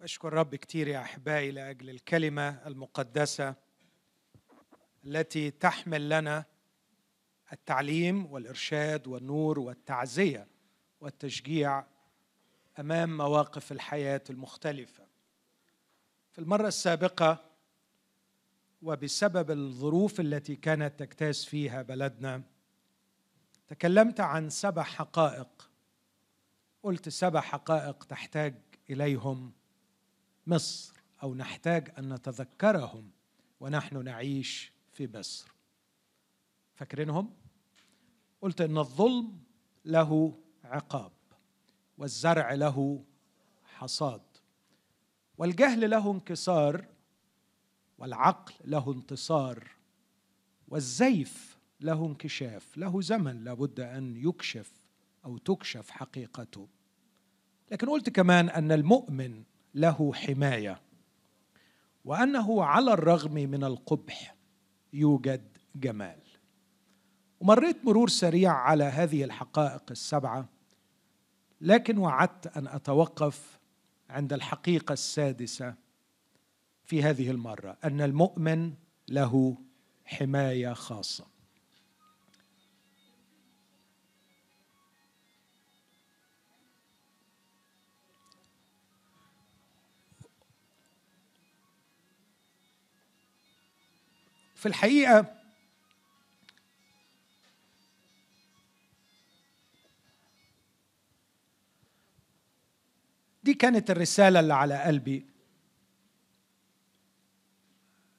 أشكر رب كتير يا أحبائي لأجل الكلمة المقدسة التي تحمل لنا التعليم والإرشاد والنور والتعزية والتشجيع أمام مواقف الحياة المختلفة. في المرة السابقة وبسبب الظروف التي كانت تجتاز فيها بلدنا تكلمت عن سبع حقائق. قلت سبع حقائق تحتاج إليهم مصر أو نحتاج أن نتذكرهم ونحن نعيش في مصر. فاكرينهم؟ قلت إن الظلم له عقاب والزرع له حصاد والجهل له انكسار والعقل له انتصار والزيف له انكشاف. له زمن لابد أن يكشف أو تكشف حقيقته. لكن قلت كمان أن المؤمن له حماية. وأنه على الرغم من القبح يوجد جمال. ومريت مرور سريع على هذه الحقائق السبعة لكن وعدت أن أتوقف عند الحقيقة السادسة في هذه المرة أن المؤمن له حماية خاصة. في الحقيقة دي كانت الرسالة اللي على قلبي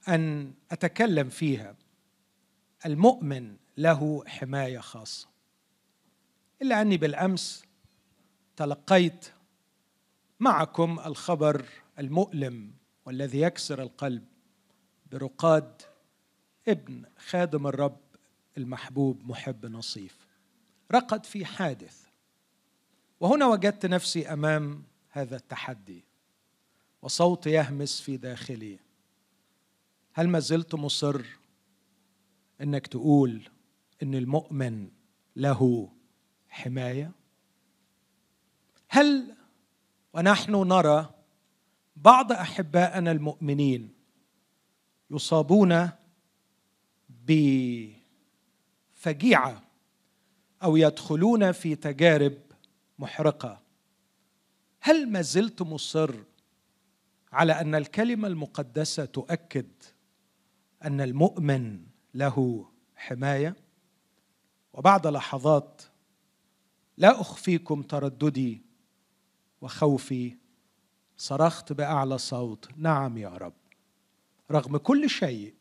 أن أتكلم فيها. المؤمن له حماية خاصة. إلا أني بالأمس تلقيت معكم الخبر المؤلم والذي يكسر القلب برقاد ابن خادم الرب المحبوب محب نصيف. رقد في حادث. وهنا وجدت نفسي أمام هذا التحدي. وصوت يهمس في داخلي. هل ما زلت مصر إنك تقول إن المؤمن له حماية؟ هل ونحن نرى بعض احبائنا المؤمنين يصابون بفجيعة أو يدخلون في تجارب محرقة. هل ما زلت مصر على أن الكلمة المقدسة تؤكد أن المؤمن له حماية؟ وبعد لحظات لا أخفيكم ترددي وخوفي صرخت بأعلى صوت نعم يا رب. رغم كل شيء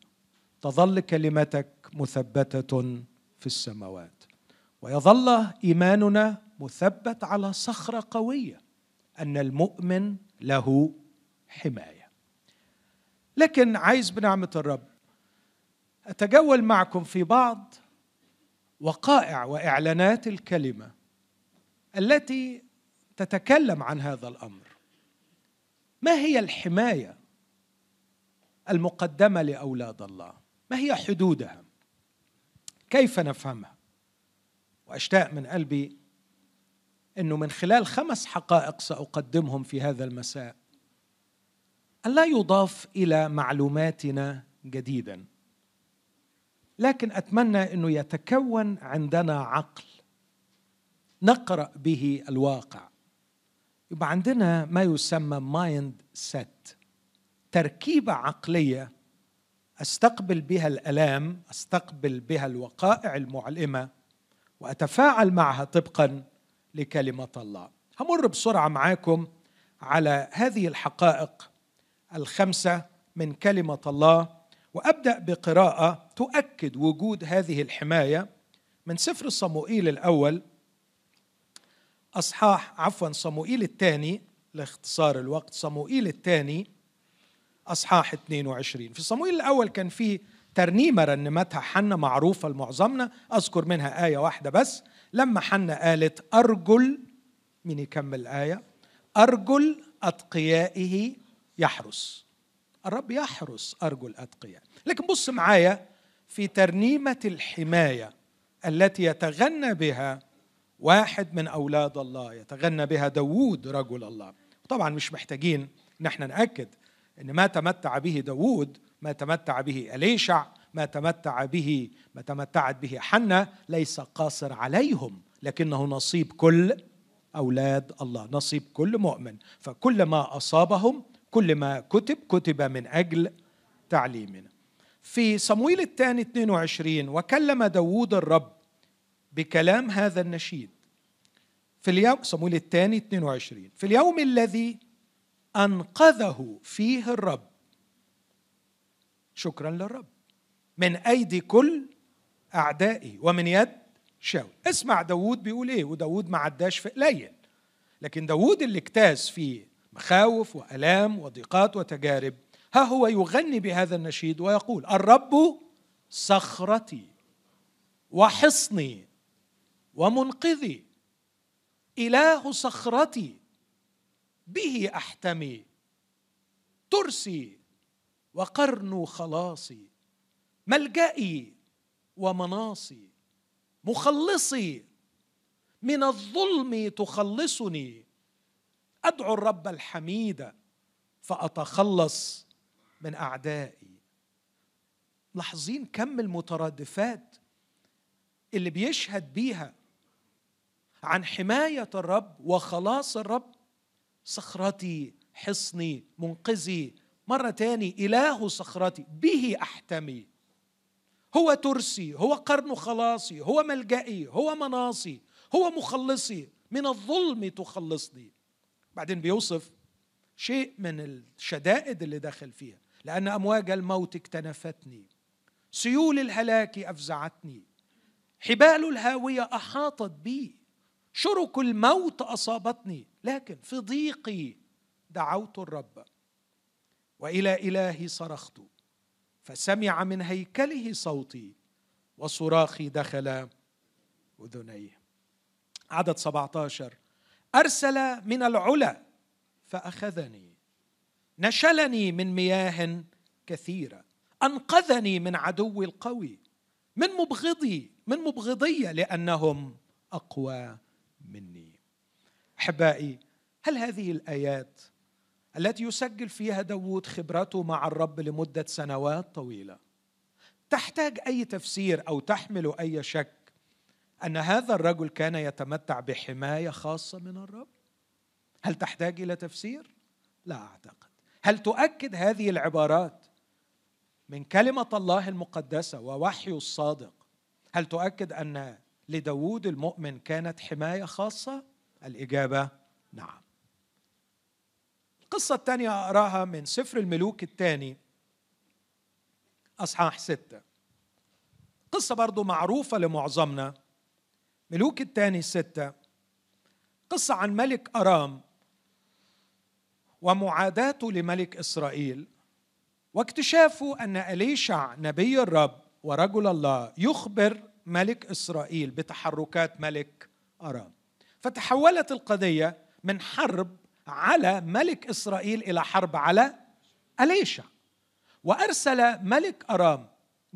تظل كلمتك مثبتة في السماوات. ويظل إيماننا مثبت على صخرة قوية أن المؤمن له حماية. لكن عايز بنعمة الرب أتجول معكم في بعض وقائع وإعلانات الكلمة التي تتكلم عن هذا الأمر. ما هي الحماية المقدمة لأولاد الله؟ ما هي حدودها؟ كيف نفهمها؟ وأشتاق من قلبي إنه من خلال خمس حقائق سأقدمهم في هذا المساء. أن لا يضاف إلى معلوماتنا جديدا. لكن أتمنى إنه يتكون عندنا عقل نقرأ به الواقع. يبقى عندنا ما يسمى mindset تركيبة عقلية أستقبل بها الألام أستقبل بها الوقائع المؤلمة وأتفاعل معها طبقا لكلمة الله. همر بسرعة معاكم على هذه الحقائق الخمسة من كلمة الله وأبدأ بقراءة تؤكد وجود هذه الحماية من سفر صموئيل الأول أصحاح عفوا صموئيل الثاني لاختصار الوقت صموئيل الثاني أصحاح 22 في صموئيل الأول كان في ترنيمة رنمتها حنة معروفة لمعظمنا أذكر منها آية واحدة بس. لما حنة قالت أرجل مين يكمل الآية؟ أرجل أتقيائه يحرس. الرب يحرس أرجل اتقياء لكن بص معايا في ترنيمة الحماية التي يتغنى بها واحد من أولاد الله يتغنى بها داوود رجل الله. طبعا مش محتاجين نحن نأكد أن ما تمتع به داود ما تمتع به أليشع ما تمتع به ما تمتعت به حنة ليس قاصر عليهم لكنه نصيب كل أولاد الله نصيب كل مؤمن. فكل ما أصابهم كل ما كتب كتب من أجل تعليمنا. في صمويل الثاني 22 وكلم داود الرب بكلام هذا النشيد. في اليوم صمويل الثاني 22 في اليوم الذي أنقذه فيه الرب. شكرا للرب. من أيدي كل أعدائي ومن يد شاول. اسمع داود بيقول إيه؟ وداود ما عداش في قليل. لكن داود اللي اجتاز في مخاوف وألام وضيقات وتجارب ها هو يغني بهذا النشيد ويقول الرب صخرتي وحصني ومنقذي. إله صخرتي به أحتمي. ترسي وقرن خلاصي. ملجئي ومناصي. مخلصي. من الظلم تخلصني. أدعو الرب الحميد فأتخلص من أعدائي. لاحظين كم المترادفات اللي بيشهد بيها عن حماية الرب وخلاص الرب؟ صخرتي حصني منقذي. مرة تاني إله صخرتي. به أحتمي. هو ترسي هو قرن خلاصي هو ملجئي هو مناصي هو مخلصي. من الظلم تخلصني. بعدين بيوصف شيء من الشدائد اللي دخل فيها. لأن أمواج الموت اكتنفتني. سيول الهلاك أفزعتني. حبال الهاوية أحاطت بي. شرك الموت أصابتني لكن في ضيقي دعوت الرب وإلى إلهي صرخت فسمع من هيكله صوتي وصراخي دخل أذنيه. عدد 17 أرسل من العلا فأخذني نشلني من مياه كثيرة أنقذني من عدوي القوي من مبغضي من مبغضي لأنهم أقوى. مني. أحبائي هل هذه الآيات التي يسجل فيها داود خبرته مع الرب لمدة سنوات طويلة تحتاج أي تفسير أو تحمل أي شك أن هذا الرجل كان يتمتع بحماية خاصة من الرب؟ هل تحتاج إلى تفسير؟ لا أعتقد. هل تؤكد هذه العبارات من كلمة الله المقدسة ووحيه الصادق؟ هل تؤكد أن لداود المؤمن كانت حماية خاصة؟ الإجابة نعم. القصة الثانية أقرأها من سفر الملوك الثاني أصحاح ستة. قصة برضو معروفة لمعظمنا. ملوك الثاني ستة. قصة عن ملك أرام ومعاداته لملك إسرائيل واكتشافه أن أليشع نبي الرب ورجل الله يخبر ملك إسرائيل بتحركات ملك أرام. فتحولت القضية من حرب على ملك إسرائيل إلى حرب على أليشع. وأرسل ملك أرام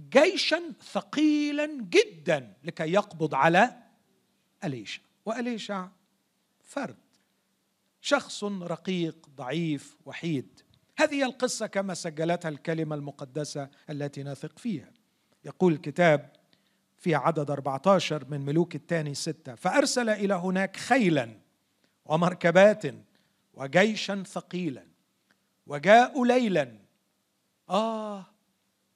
جيشا ثقيلا جدا لكي يقبض على أليشع. وأليشع فرد شخص رقيق ضعيف وحيد. هذه القصة كما سجلتها الكلمة المقدسة التي نثق فيها. يقول الكتاب في عدد 14 من ملوك الثاني ستة فأرسل إلى هناك خيلا ومركبات وجيشا ثقيلا وجاءوا ليلا. آه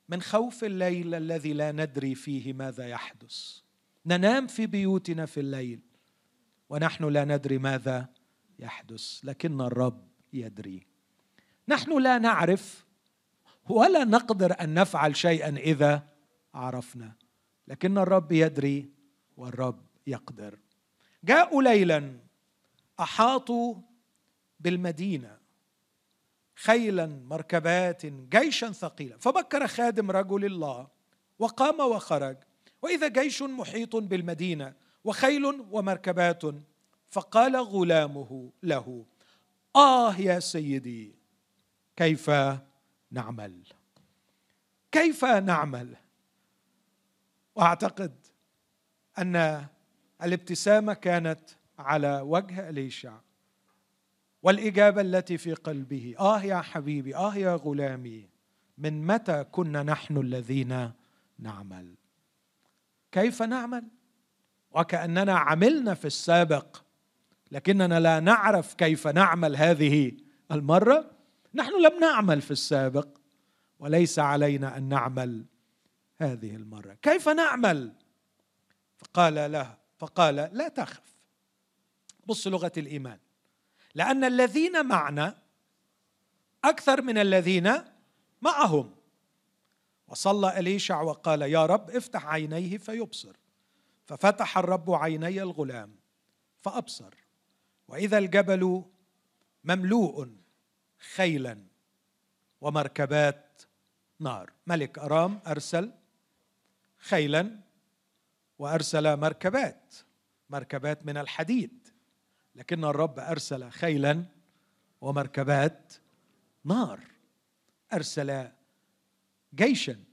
من خوف الليل الذي لا ندري فيه ماذا يحدث. ننام في بيوتنا في الليل ونحن لا ندري ماذا يحدث لكن الرب يدري. نحن لا نعرف ولا نقدر أن نفعل شيئا إذا عرفنا. لكن الرب يدري والرب يقدر. جاءوا ليلا أحاطوا بالمدينة خيلا مركبات جيشا ثقيلا فبكر خادم رجل الله وقام وخرج. وإذا جيش محيط بالمدينة وخيل ومركبات فقال غلامه له آه يا سيدي كيف نعمل؟ كيف نعمل؟ وأعتقد أن الابتسامة كانت على وجه إليشع. والإجابة التي في قلبه آه يا حبيبي آه يا غلامي من متى كنا نحن الذين نعمل؟ كيف نعمل؟ وكأننا عملنا في السابق لكننا لا نعرف كيف نعمل هذه المرة. نحن لم نعمل في السابق وليس علينا أن نعمل هذه المرة. كيف نعمل؟ فقال له فقال لا تخف. بص لغة الإيمان. لأن الذين معنا أكثر من الذين معهم. وصلى إليشع وقال يا رب افتح عينيه فيبصر. ففتح الرب عيني الغلام فأبصر. وإذا الجبل مملوء خيلا ومركبات نار. ملك أرام أرسل خيلا وأرسل مركبات مركبات من الحديد. لكن الرب أرسل خيلا ومركبات نار. أرسل جيشا.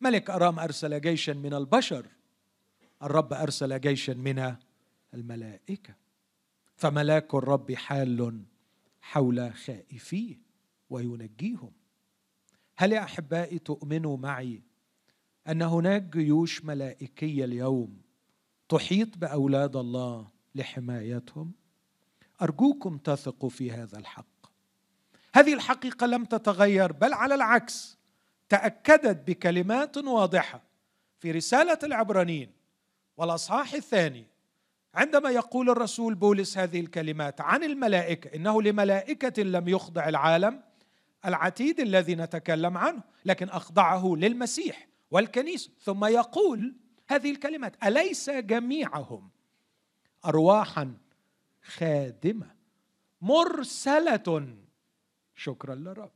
ملك أرام أرسل جيشا من البشر. الرب أرسل جيشا من الملائكة. فملاك الرب حال حول خائفيه وينجيهم. هل يا أحبائي تؤمنوا معي أن هناك جيوش ملائكية اليوم تحيط بأولاد الله لحمايتهم. أرجوكم تثقوا في هذا الحق. هذه الحقيقة لم تتغير بل على العكس تأكدت بكلمات واضحة في رسالة العبرانيين. والأصحاح الثاني عندما يقول الرسول بولس هذه الكلمات عن الملائكة إنه لملائكة لم يخضع العالم العتيد الذي نتكلم عنه لكن أخضعه للمسيح. والكنيسه ثم يقول هذه الكلمات أليس جميعهم؟ ارواحا خادمة مرسلة. شكرا للرب.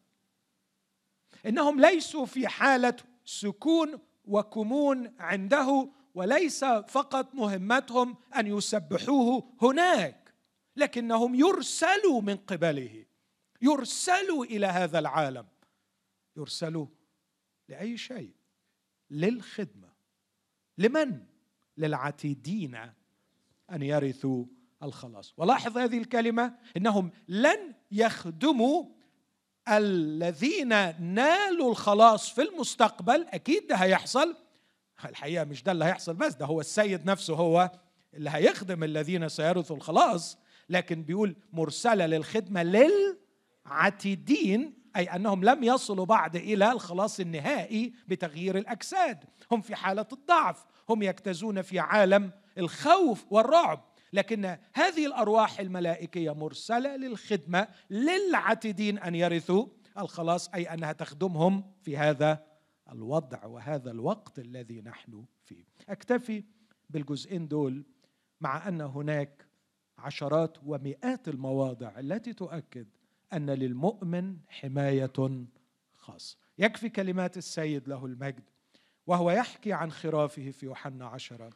إنهم ليسوا في حالة سكون وكمون عنده وليس فقط مهمتهم أن يسبحوه هناك لكنهم يرسلوا من قبله يرسلوا إلى هذا العالم. يرسلوا لأي شيء. للخدمة. لمن؟ للعتيدين أن يرثوا الخلاص. ولاحظ هذه الكلمة إنهم لن يخدموا الذين نالوا الخلاص في المستقبل. أكيد ده هيحصل. الحقيقة مش ده اللي هيحصل بس ده هو السيد نفسه هو اللي هيخدم الذين سيرثوا الخلاص. لكن بيقول مرسلة للخدمة للعتيدين أي أنهم لم يصلوا بعد إلى الخلاص النهائي بتغيير الأجساد. هم في حالة الضعف هم يجتازون في عالم الخوف والرعب. لكن هذه الأرواح الملائكية مرسلة للخدمة للعتدين أن يرثوا الخلاص أي أنها تخدمهم في هذا الوضع وهذا الوقت الذي نحن فيه. أكتفي بالجزئين دول مع أن هناك عشرات ومئات المواضع التي تؤكد أن للمؤمن حماية خاصة. يكفي كلمات السيد له المجد وهو يحكي عن خرافه في يوحنا عشرة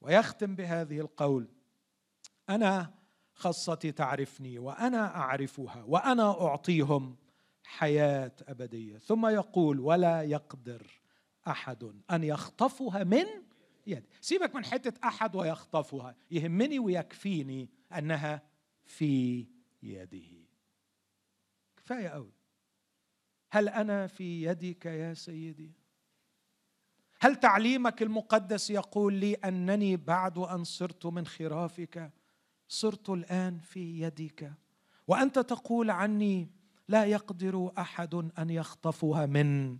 ويختم بهذه القول أنا خاصتي تعرفني وأنا أعرفها وأنا أعطيهم حياة أبدية. ثم يقول ولا يقدر أحد أن يخطفها من يدي. سيبك من حتة أحد ويخطفها يهمني ويكفيني أنها في يده. كفاية قوي. هل أنا في يدك يا سيدي؟ هل تعليمك المقدس يقول لي أنني بعد أن صرت من خرافك صرت الآن في يدك؟ وأنت تقول عني لا يقدر أحد أن يخطفها من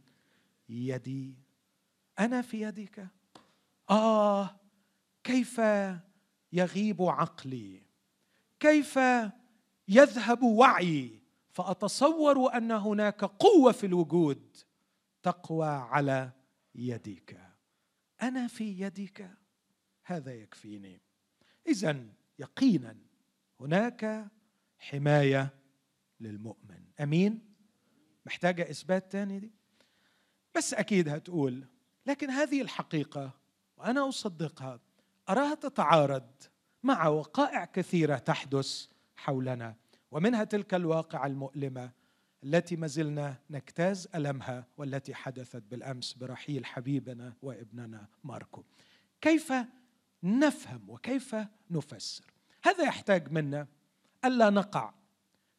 يدي. أنا في يدك. آه كيف يغيب عقلي؟ كيف يذهب وعي؟ فأتصور أن هناك قوة في الوجود تقوى على يدك أنا في يدك هذا يكفيني. إذا يقينا هناك حماية للمؤمن. أمين؟ محتاجة إثبات تاني دي؟ بس أكيد هتقول لكن هذه الحقيقة وأنا أصدقها أراها تتعارض مع وقائع كثيرة تحدث حولنا. ومنها تلك الواقعة المؤلمة التي ما زلنا نجتاز ألمها والتي حدثت بالأمس برحيل حبيبنا وابننا ماركو. كيف نفهم وكيف نفسر؟ هذا يحتاج منا ألا نقع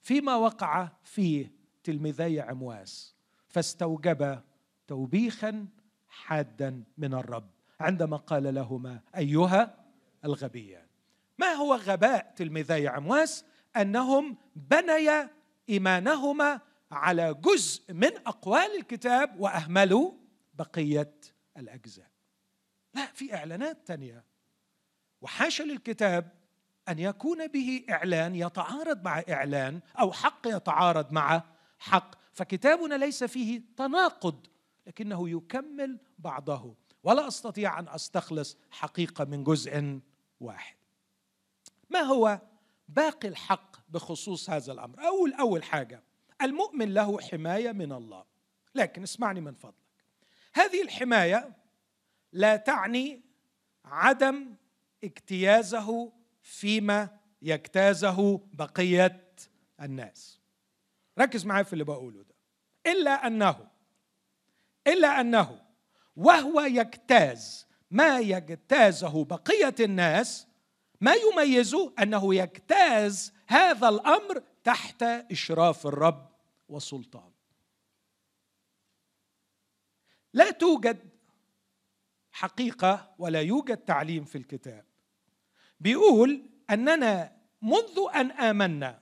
فيما وقع فيه تلميذي عمواس فاستوجب توبيخا حادا من الرب عندما قال لهما أيها الغبيان ما هو غباء تلميذي عمواس أنهم بنيا إيمانهما على جزء من أقوال الكتاب وأهملوا بقية الأجزاء. لا في إعلانات تانية. وحاشا للكتاب أن يكون به إعلان يتعارض مع إعلان أو حق يتعارض مع حق. فكتابنا ليس فيه تناقض لكنه يكمل بعضه. ولا أستطيع أن أستخلص حقيقة من جزء واحد. ما هو باقي الحق بخصوص هذا الأمر. اول أول حاجة المؤمن له حماية من الله. لكن اسمعني من فضلك. هذه الحماية لا تعني عدم اجتيازه فيما يجتازه بقية الناس. ركز معايا في اللي بقوله ده. إلا انه إلا أنه وهو يجتاز ما يجتازه بقية الناس ما يميزه أنه يجتاز هذا الأمر تحت إشراف الرب وسلطان. لا توجد حقيقة ولا يوجد تعليم في الكتاب بيقول أننا منذ أن آمنا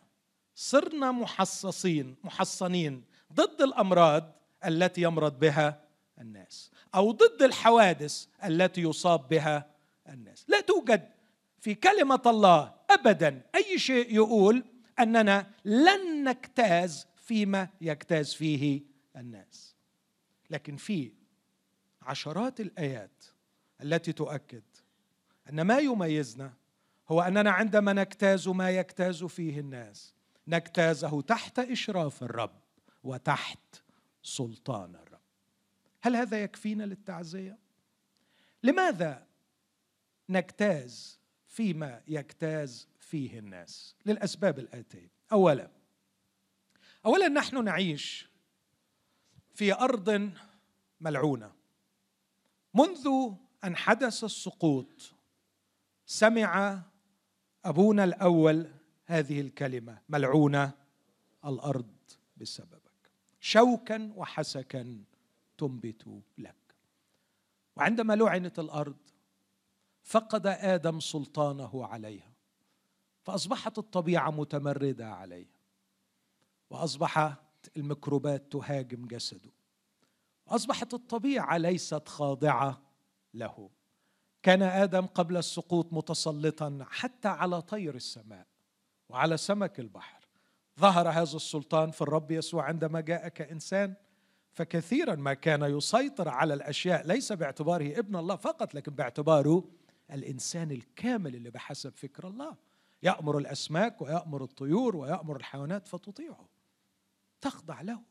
صرنا محصصين محصنين ضد الأمراض التي يمرض بها الناس أو ضد الحوادث التي يصاب بها الناس. لا توجد في كلمة الله ابدا. أي شيء يقول أننا لن نجتاز فيما يجتاز فيه الناس. لكن في عشرات الآيات التي تؤكد أن ما يميزنا هو أننا عندما نجتاز ما يجتاز فيه الناس نجتازه تحت إشراف الرب وتحت سلطان الرب. هل هذا يكفينا للتعزية؟ لماذا نجتاز فيما يجتاز فيه الناس للأسباب الآتية. اولا اولا نحن نعيش في أرض ملعونة. منذ أن حدث السقوط سمع أبونا الأول هذه الكلمة ملعونة الأرض بسببك. شوكا وحسكا تنبت لك. وعندما لعنت الأرض فقد آدم سلطانه عليها فأصبحت الطبيعة متمردة عليها وأصبحت الميكروبات تهاجم جسده وأصبحت الطبيعة ليست خاضعة له. كان آدم قبل السقوط متسلطا حتى على طير السماء وعلى سمك البحر. ظهر هذا السلطان في الرب يسوع عندما جاء كإنسان فكثيرا ما كان يسيطر على الأشياء ليس باعتباره ابن الله فقط لكن باعتباره الإنسان الكامل اللي بحسب فكر الله. يأمر الأسماك ويأمر الطيور ويأمر الحيوانات فتطيعه. تخضع له.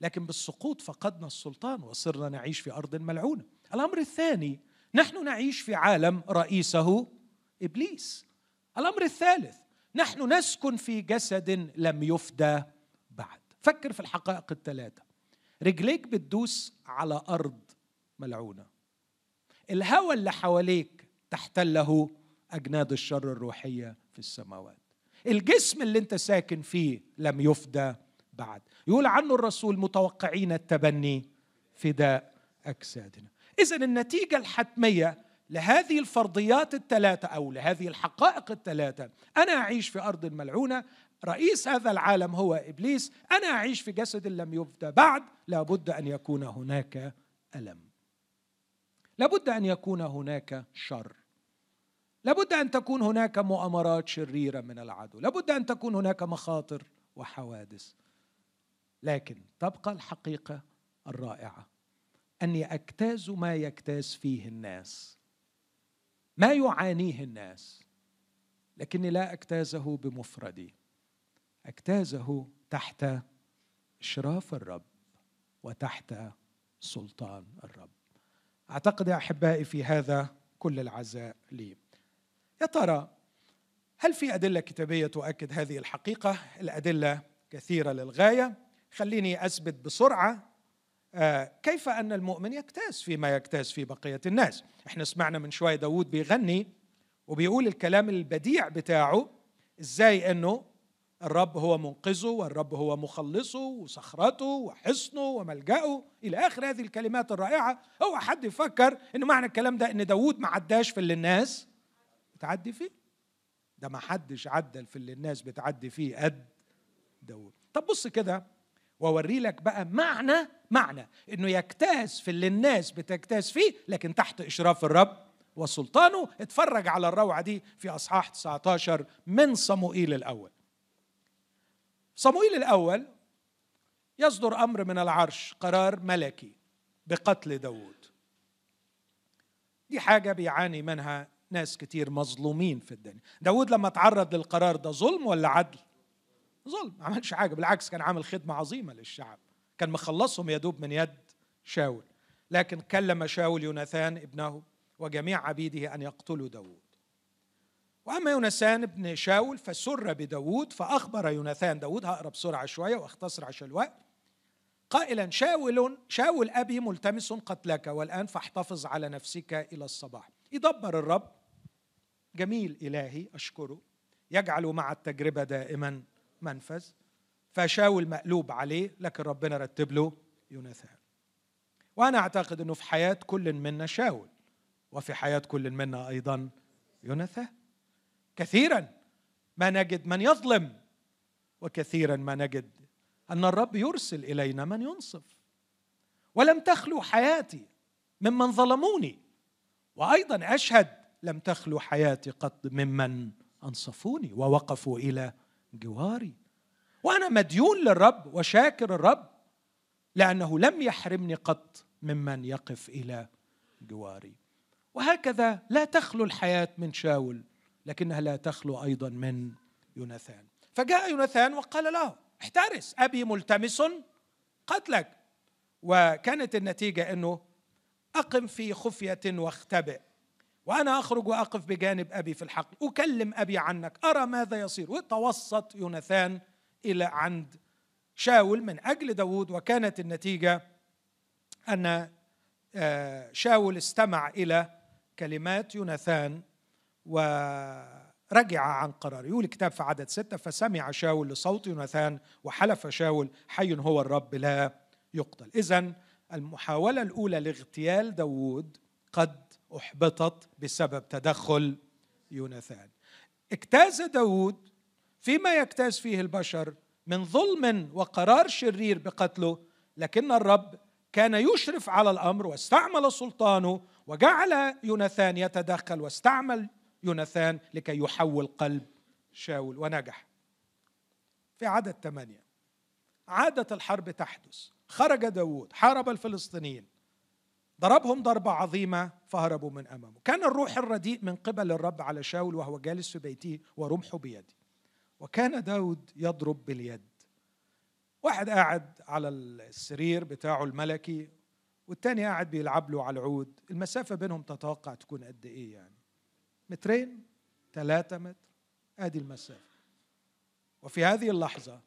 لكن بالسقوط فقدنا السلطان وصرنا نعيش في أرض ملعونة. الأمر الثاني نحن نعيش في عالم رئيسه إبليس. الأمر الثالث نحن نسكن في جسد لم يفدى بعد. فكر في الحقائق الثلاثة. رجليك بتدوس على أرض ملعونة. الهوى اللي حواليك تحتله أجناد الشر الروحية في السماوات. الجسم اللي انت ساكن فيه لم يفدى بعد. يقول عنه الرسول متوقعين التبني فداء أجسادنا. اذا النتيجة الحتمية لهذه الفرضيات الثلاثة أو لهذه الحقائق الثلاثة أنا أعيش في أرض ملعونة رئيس هذا العالم هو إبليس أنا أعيش في جسد لم يفدى بعد لابد أن يكون هناك ألم. لابد أن يكون هناك شر. لابد أن تكون هناك مؤامرات شريرة من العدو. لابد أن تكون هناك مخاطر وحوادث. لكن تبقى الحقيقة الرائعة. أني أجتاز ما يجتاز فيه الناس. ما يعانيه الناس. لكني لا أجتازه بمفردي. أجتازه تحت إشراف الرب وتحت سلطان الرب. أعتقد يا أحبائي في هذا كل العزاء لي. يا ترى هل في أدلة كتابية تؤكد هذه الحقيقة؟ الأدلة كثيرة للغاية. خليني أثبت بسرعة آه، كيف أن المؤمن يجتاز فيما يجتاز في بقية الناس؟ إحنا سمعنا من شوية داود بيغني وبيقول الكلام البديع بتاعه إزاي إنه الرب هو منقذه والرب هو مخلصه وصخرته وحصنه وملجأه. إلى آخر هذه الكلمات الرائعة هو حد يفكر إن معنى الكلام ده إن داود ما عداش في اللي الناس بتعدي فيه؟ ده ما حدش عدل في اللي الناس بتعدي فيه قد داود طب بص كده وأوري لك بقى معنى معنى إنه يجتاز في اللي الناس بتجتاز فيه لكن تحت إشراف الرب وسلطانه. اتفرج على الروعة دي في أصحاح 19 من صموئيل الأول. صموئيل الأول يصدر أمر من العرش قرار ملكي بقتل داود دي حاجة بيعاني منها ناس كتير مظلومين في الدنيا. داود لما تعرض للقرار ده ظلم ولا عدل؟ ظلم ما عملش حاجة بالعكس كان عامل خدمة عظيمة للشعب. كان مخلصهم يدوب من يد شاول. لكن كلم شاول يوناثان ابنه وجميع عبيده أن يقتلوا داود وأما يوناثان ابن شاول فسر بداود فأخبر يوناثان داود هقرا بسرعة شوية واختصر عشان الوقت. قائلا شاول شاول أبي ملتمس قتلك والآن فاحتفظ على نفسك إلى الصباح. يدبر الرب. جميل إلهي أشكره. يجعل مع التجربة دائما منفذ. فشاول مقلوب عليه لكن ربنا رتب له يوناثان. وأنا أعتقد إنه في حياة كل منا شاول وفي حياة كل منا أيضا يوناثان. كثيرا ما نجد من يظلم وكثيرا ما نجد أن الرب يرسل إلينا من ينصف. ولم تخلو حياتي ممن ظلموني وأيضا أشهد لم تخلو حياتي قط ممن أنصفوني ووقفوا إلى جواري. وأنا مديون للرب وشاكر الرب لأنه لم يحرمني قط ممن يقف إلى جواري. وهكذا لا تخلو الحياة من شاول لكنها لا تخلو أيضا من يوناثان. فجاء يوناثان وقال له احترس أبي ملتمس قتلك. وكانت النتيجة إنه أقم في خفية واختبئ. وأنا أخرج وأقف بجانب أبي في الحقل. أكلم أبي عنك أرى ماذا يصير. وتوسط يوناثان إلى عند شاول من أجل داود. وكانت النتيجة أن آه، شاول استمع إلى كلمات يوناثان ورجع عن قراره. يقول الكتاب في عدد ستة فسمع شاول لصوت يوناثان وحلف شاول حي هو الرب لا يقتل. إذا المحاولة الأولى لاغتيال داود قد أحبطت بسبب تدخل يوناثان. اجتاز داود فيما يجتاز فيه البشر من ظلم وقرار شرير بقتله لكن الرب كان يشرف على الأمر واستعمل سلطانه وجعل يوناثان يتدخل واستعمل يوناثان لكي يحول قلب شاول ونجح. في عدد ثمانية. عادت الحرب تحدث. خرج داود حارب الفلسطينيين. ضربهم ضربة عظيمة فهربوا من أمامه. كان الروح الرديء من قبل الرب على شاول وهو جالس في بيته ورمحه بيده. وكان داود يضرب باليد. واحد قاعد على السرير بتاعه الملكي والتاني قاعد بيلعب له على العود. المسافة بينهم تتوقع تكون قد إيه يعني؟ مترين ثلاثة متر. آدي المسافة. وفي هذه اللحظة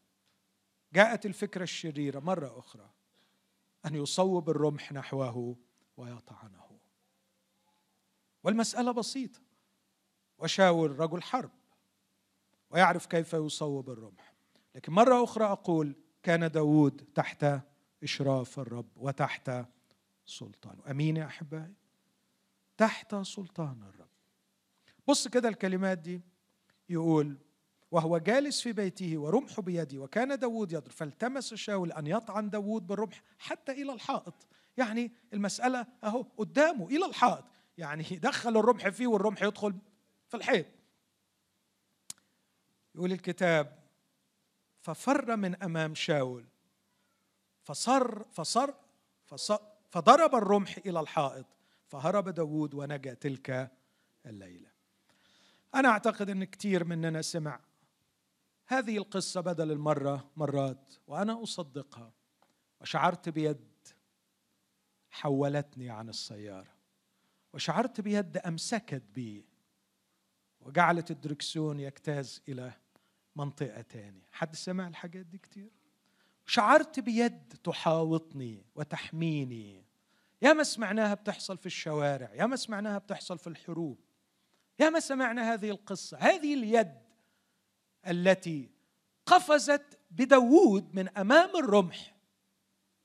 جاءت الفكرة الشريرة مرة أخرى أن يصوب الرمح نحوه ويطعنه. والمسألة بسيطة. وشاول رجل حرب ويعرف كيف يصوب الرمح. لكن مرة أخرى أقول كان داود تحت إشراف الرب وتحت سلطانه أمين يا أحبائي؟ تحت سلطان الرب. بص كده الكلمات دي يقول وهو جالس في بيته ورمح بيدي وكان داود يضرب فالتمس شاول أن يطعن داود بالرمح حتى إلى الحائط. يعني المسألة أهو قدامه إلى الحائط. يعني دخل الرمح فيه والرمح يدخل في الحيط. يقول الكتاب ففر من أمام شاول فصر فصر, فصر فضرب الرمح إلى الحائط فهرب داود ونجا تلك الليلة. أنا أعتقد إن كثير مننا سمع هذه القصة بدل المرة مرات وأنا أصدقها. وشعرت بيد حولتني عن السيارة. وشعرت بيد أمسكت بي. وجعلت الدركسيون يجتاز إلى منطقة تانية. حد سمع الحاجات دي كتير؟ شعرت بيد تحاوطني وتحميني. يا ما سمعناها بتحصل في الشوارع يا ما سمعناها بتحصل في الحروب. يا ما سمعنا هذه القصة؟ هذه اليد التي قفزت بداوود من أمام الرمح.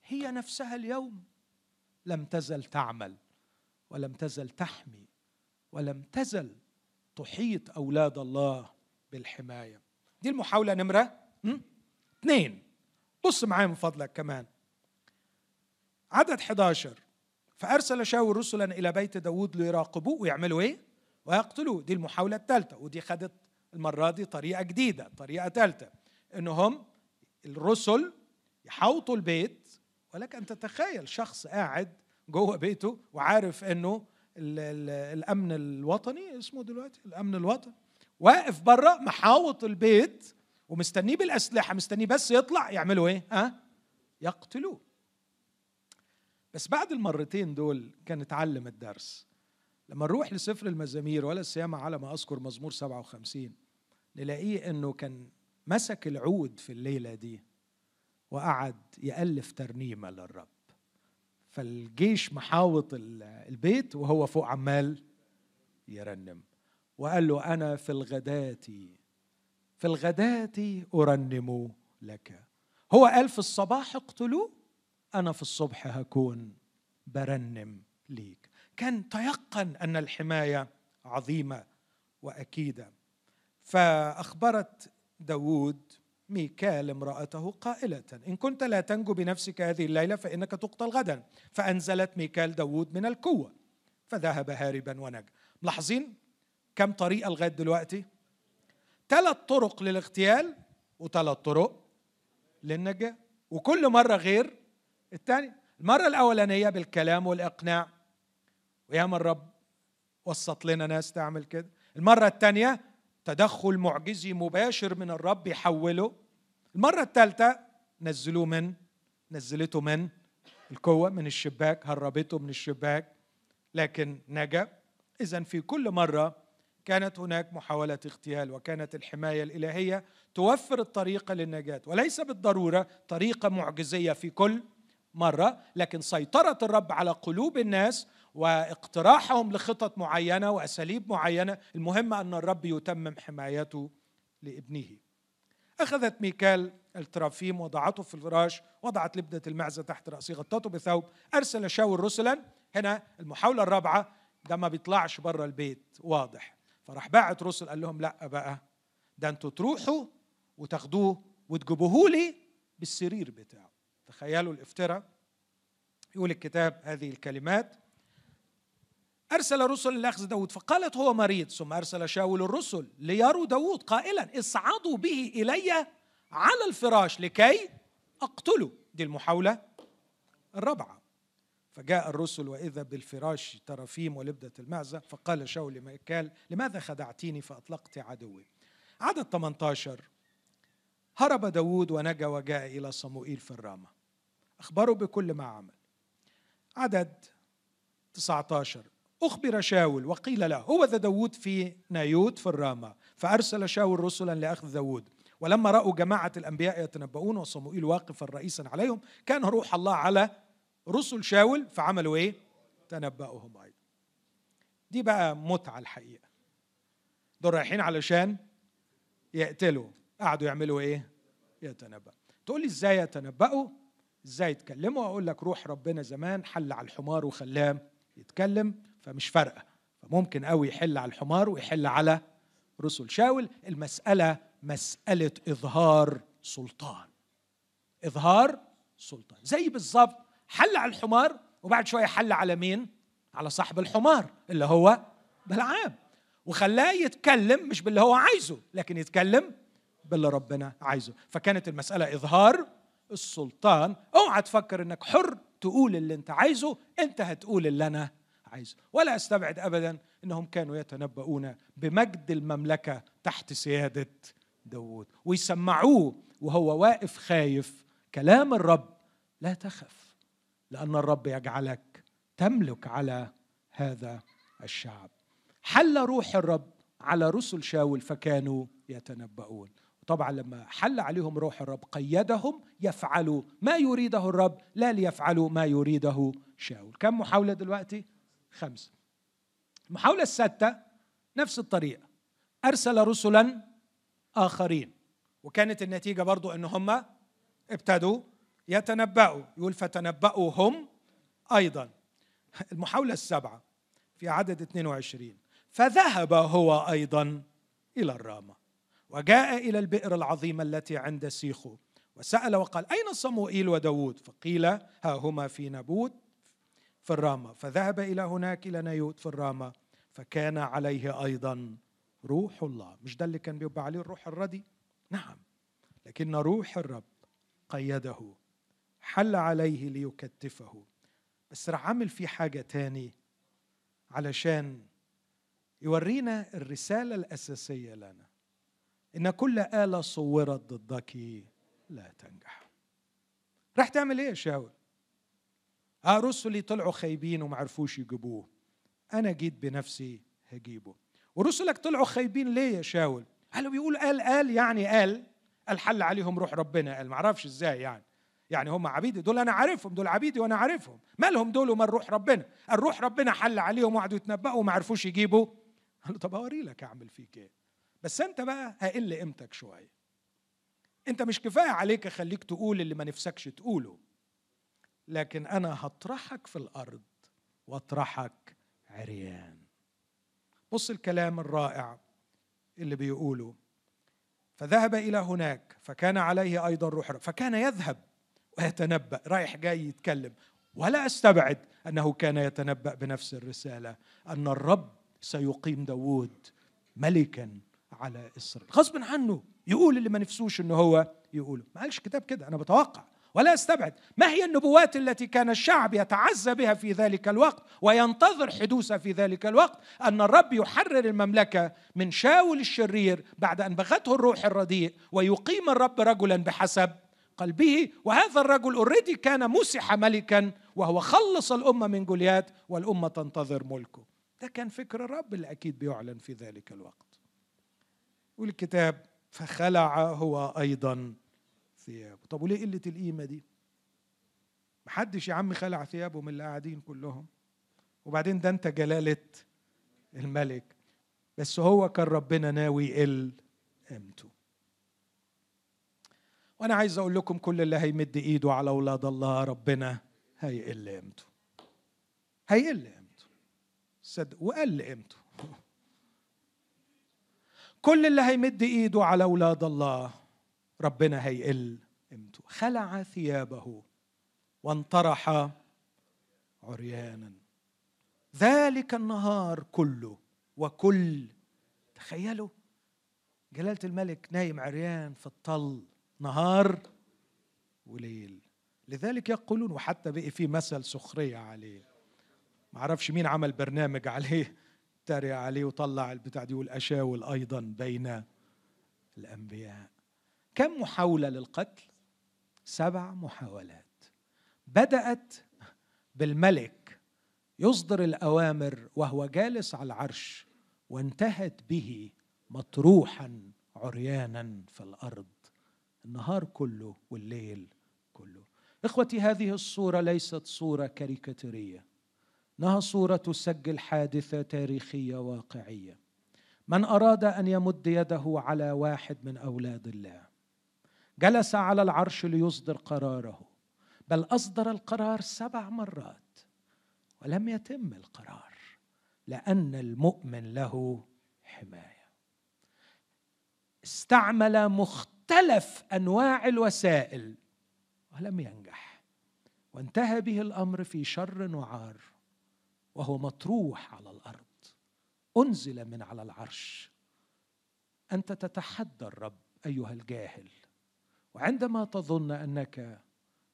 هي نفسها اليوم. لم تزل تعمل ولم تزل تحمي ولم تزل تحيط أولاد الله بالحماية. دي المحاولة نمرة اثنين. بص معايا من فضلك كمان. عدد 11 فأرسل شاول رسلا إلى بيت داود ليراقبوه ويعملوا إيه؟ ويقتلوه دي المحاولة الثالثة ودي خدت المرة دي طريقة جديدة طريقة ثالثة إنهم الرسل يحوطوا البيت ولك أن تتخيل شخص قاعد جوه بيته وعارف إنه الأمن الوطني اسمه دلوقتي الأمن الوطني واقف بره محاوط البيت ومستنيه بالأسلحة مستنيه بس يطلع يعملوا إيه؟ ها؟ يقتلوه بس بعد المرتين دول كان اتعلم الدرس لما نروح لسفر المزامير ولا سيما على ما أذكر مزمور 57 نلاقيه إنه كان مسك العود في الليلة دي وقعد يألف ترنيمة للرب. فالجيش محاوط البيت وهو فوق عمال يرنم. وقال له أنا في الغداة في الغداة أرنم لك. هو قال في الصباح اقتلوه أنا في الصبح هكون برنم ليك. كان تيقن أن الحماية عظيمة وأكيدة. فأخبرت داود ميكال امرأته قائلة إن كنت لا تنجو بنفسك هذه الليلة فإنك تقتل غدا. فأنزلت ميكال داود من الكوة فذهب هاربا ونجا. ملاحظين كم طريقة لغاية دلوقتي؟ ثلاث طرق للاغتيال وثلاث طرق للنجاة وكل مرة غير الثاني المرة الأولانية بالكلام والإقناع وياما الرب وسط لنا ناس تعمل كده. المرة الثانية تدخل معجزي مباشر من الرب يحوله. المرة الثالثة نزلوه من نزلته من القوة من الشباك هربته من الشباك. لكن نجا. إذا في كل مرة كانت هناك محاولة اغتيال وكانت الحماية الإلهية توفر الطريقة للنجاة. وليس بالضرورة طريقة معجزية في كل مرة لكن سيطرة الرب على قلوب الناس واقتراحهم لخطط معينة وأساليب معينة المهم أن الرب يتمم حمايته لابنه. أخذت ميكال الترافيم وضعته في الفراش وضعت لبدة المعزى تحت راسه غطته بثوب أرسل شاول رسلا. هنا المحاولة الرابعة ده ما بيطلعش بره البيت واضح. فراح باعت رسل قال لهم لا بقى ده أنتوا تروحوا وتاخدوه وتجيبوه لي بالسرير بتاعه. تخيلوا الافتراء. يقول الكتاب هذه الكلمات أرسل رسل لأخذ داود فقالت هو مريض ثم أرسل شاول الرسل ليروا داود قائلا إصعدوا به إلي على الفراش لكي أقتله دي المحاولة الرابعة. فجاء الرسل وإذا بالفراش ترافيم ولبدة المعزة. فقال شاول لميكال لماذا خدعتيني فأطلقت عدوي؟ عدد 18 هرب داود ونجا وجاء إلى صموئيل في الرامة. أخبره بكل ما عمل. عدد 19 أخبر شاول وقيل له هو ذا داود في نايوت في الرامة فأرسل شاول رسلا لأخذ داود ولما رأوا جماعة الأنبياء يتنبؤون وصموئيل واقفا رئيسا عليهم كان روح الله على رسل شاول فعملوا إيه؟ تنبأهم أيضا دي بقى متعة الحقيقة دول رايحين علشان يقتلوا قعدوا يعملوا إيه؟ يتنبأ تقول لي إزاي يتنبأوا؟ إزاي يتكلموا أقول لك روح ربنا زمان حل على الحمار وخلاه يتكلم فمش فارقة. فممكن قوي يحل على الحمار ويحل على رسل شاول المسألة مسألة إظهار سلطان. إظهار سلطان. زي بالظبط حل على الحمار وبعد شوية حل على مين؟ على صاحب الحمار اللي هو بلعام وخلاه يتكلم مش باللي هو عايزه لكن يتكلم باللي ربنا عايزه. فكانت المسألة إظهار السلطان. اوعى تفكر إنك حر تقول اللي أنت عايزه أنت هتقول اللي أنا عايزه ولا أستبعد ابدا إنهم كانوا يتنبؤون بمجد المملكة تحت سيادة داود ويسمعوه وهو واقف خايف. كلام الرب لا تخف لأن الرب يجعلك تملك على هذا الشعب. حل روح الرب على رسل شاول فكانوا يتنبؤون. طبعا لما حل عليهم روح الرب قيدهم يفعلوا ما يريده الرب لا ليفعلوا ما يريده شاول. كم محاولة دلوقتي؟ خمسة. المحاولة السادسة نفس الطريقة. أرسل رسلا آخرين. وكانت النتيجة برضو أن هم ابتدوا يتنبأوا. يقول فتنبأوا هم أيضا. المحاولة السبعة في عدد 22 فذهب هو أيضا إلى الرامة. وجاء إلى البئر العظيمة التي عند سيخو. وسأل وقال أين صموئيل وداود؟ فقيل ها هما في نبوت في الرامة فذهب إلى هناك إلى نيوت في الرامة فكان عليه أيضا روح الله. مش ده اللي كان بيبقى عليه الروح الردي؟ نعم لكن روح الرب قيده حل عليه ليكتفه. بس راح عامل فيه حاجة تاني علشان يورينا الرسالة الأساسية لنا إن كل آلة صورت ضدك لا تنجح. راح تعمل إيه يا شاول؟ آه رسلي طلعوا خايبين وما عرفوش يجيبوه. أنا جيت بنفسي هجيبه. ورسلك طلعوا خايبين ليه يا شاول؟ قالوا بيقول قال قال يعني قال الحل عليهم روح ربنا. قال ما أعرفش إزاي يعني. يعني هم عبيدي دول أنا عارفهم دول عبيدي وأنا عارفهم. مالهم دول ومال روح ربنا؟ الروح ربنا حل عليهم وقعدوا يتنبأوا وما عرفوش يجيبوا. قال له طب أوري لك أعمل فيك إيه؟ بس أنت بقى هقل قيمتك شوية. أنت مش كفاية عليك أخليك تقول اللي ما نفسكش تقوله. لكن أنا هطرحك في الأرض واطرحك عريان. بص الكلام الرائع اللي بيقوله. فذهب إلى هناك فكان عليه أيضا روح فكان يذهب ويتنبأ رايح جاي يتكلم. ولا أستبعد أنه كان يتنبأ بنفس الرسالة أن الرب سيقيم داوود ملكا على إسرائيل. غصب عنه يقول اللي ما نفسوش إنه هو يقوله. ما قالش كتاب كده أنا بتوقع. ولا أستبعد. ما هي النبوات التي كان الشعب يتعزى بها في ذلك الوقت وينتظر حدوثها في ذلك الوقت؟ أن الرب يحرر المملكة من شاول الشرير بعد أن بغته الروح الرديء ويقيم الرب رجلا بحسب قلبه. وهذا الرجل اوريدي كان مسح ملكا وهو خلص الأمة من جوليات والأمة تنتظر ملكه. ده كان فكر الرب اللي أكيد بيعلن في ذلك الوقت. والكتاب فخلع هو أيضا ثيابه. طب وليه قلة القيمة دي؟ محدش يا عم خلع ثيابه من اللي قاعدين كلهم. وبعدين ده انت جلالة الملك. بس هو كان ربنا ناوي يقل قيمته وأنا عايز أقول لكم كل اللي هيمد إيده على أولاد الله ربنا هيقل قيمته هيقل قيمته صدق وقل قيمته كل اللي هيمد إيده على أولاد الله ربنا هيقل قيمته خلع ثيابه وانطرح عريانا. ذلك النهار كله وكل تخيلوا جلالة الملك نايم عريان في الطل نهار وليل. لذلك يقولون وحتى بقي في مثل سخرية عليه. ما أعرفش مين عمل برنامج عليه تريق عليه وطلع البتاع دي يقول أشاول أيضا بين الأنبياء. كم محاولة للقتل؟ سبع محاولات. بدأت بالملك يصدر الأوامر وهو جالس على العرش وانتهت به مطروحا عريانا في الأرض. النهار كله والليل كله. إخوتي هذه الصورة ليست صورة كاريكاتيرية. إنها صورة تسجل حادثة تاريخية واقعية. من أراد أن يمد يده على واحد من أولاد الله جلس على العرش ليصدر قراره بل أصدر القرار سبع مرات ولم يتم القرار لأن المؤمن له حماية. استعمل مختلف أنواع الوسائل ولم ينجح وانتهى به الأمر في شر وعار وهو مطروح على الأرض. أنزل من على العرش. أنت تتحدى الرب أيها الجاهل. وعندما تظن أنك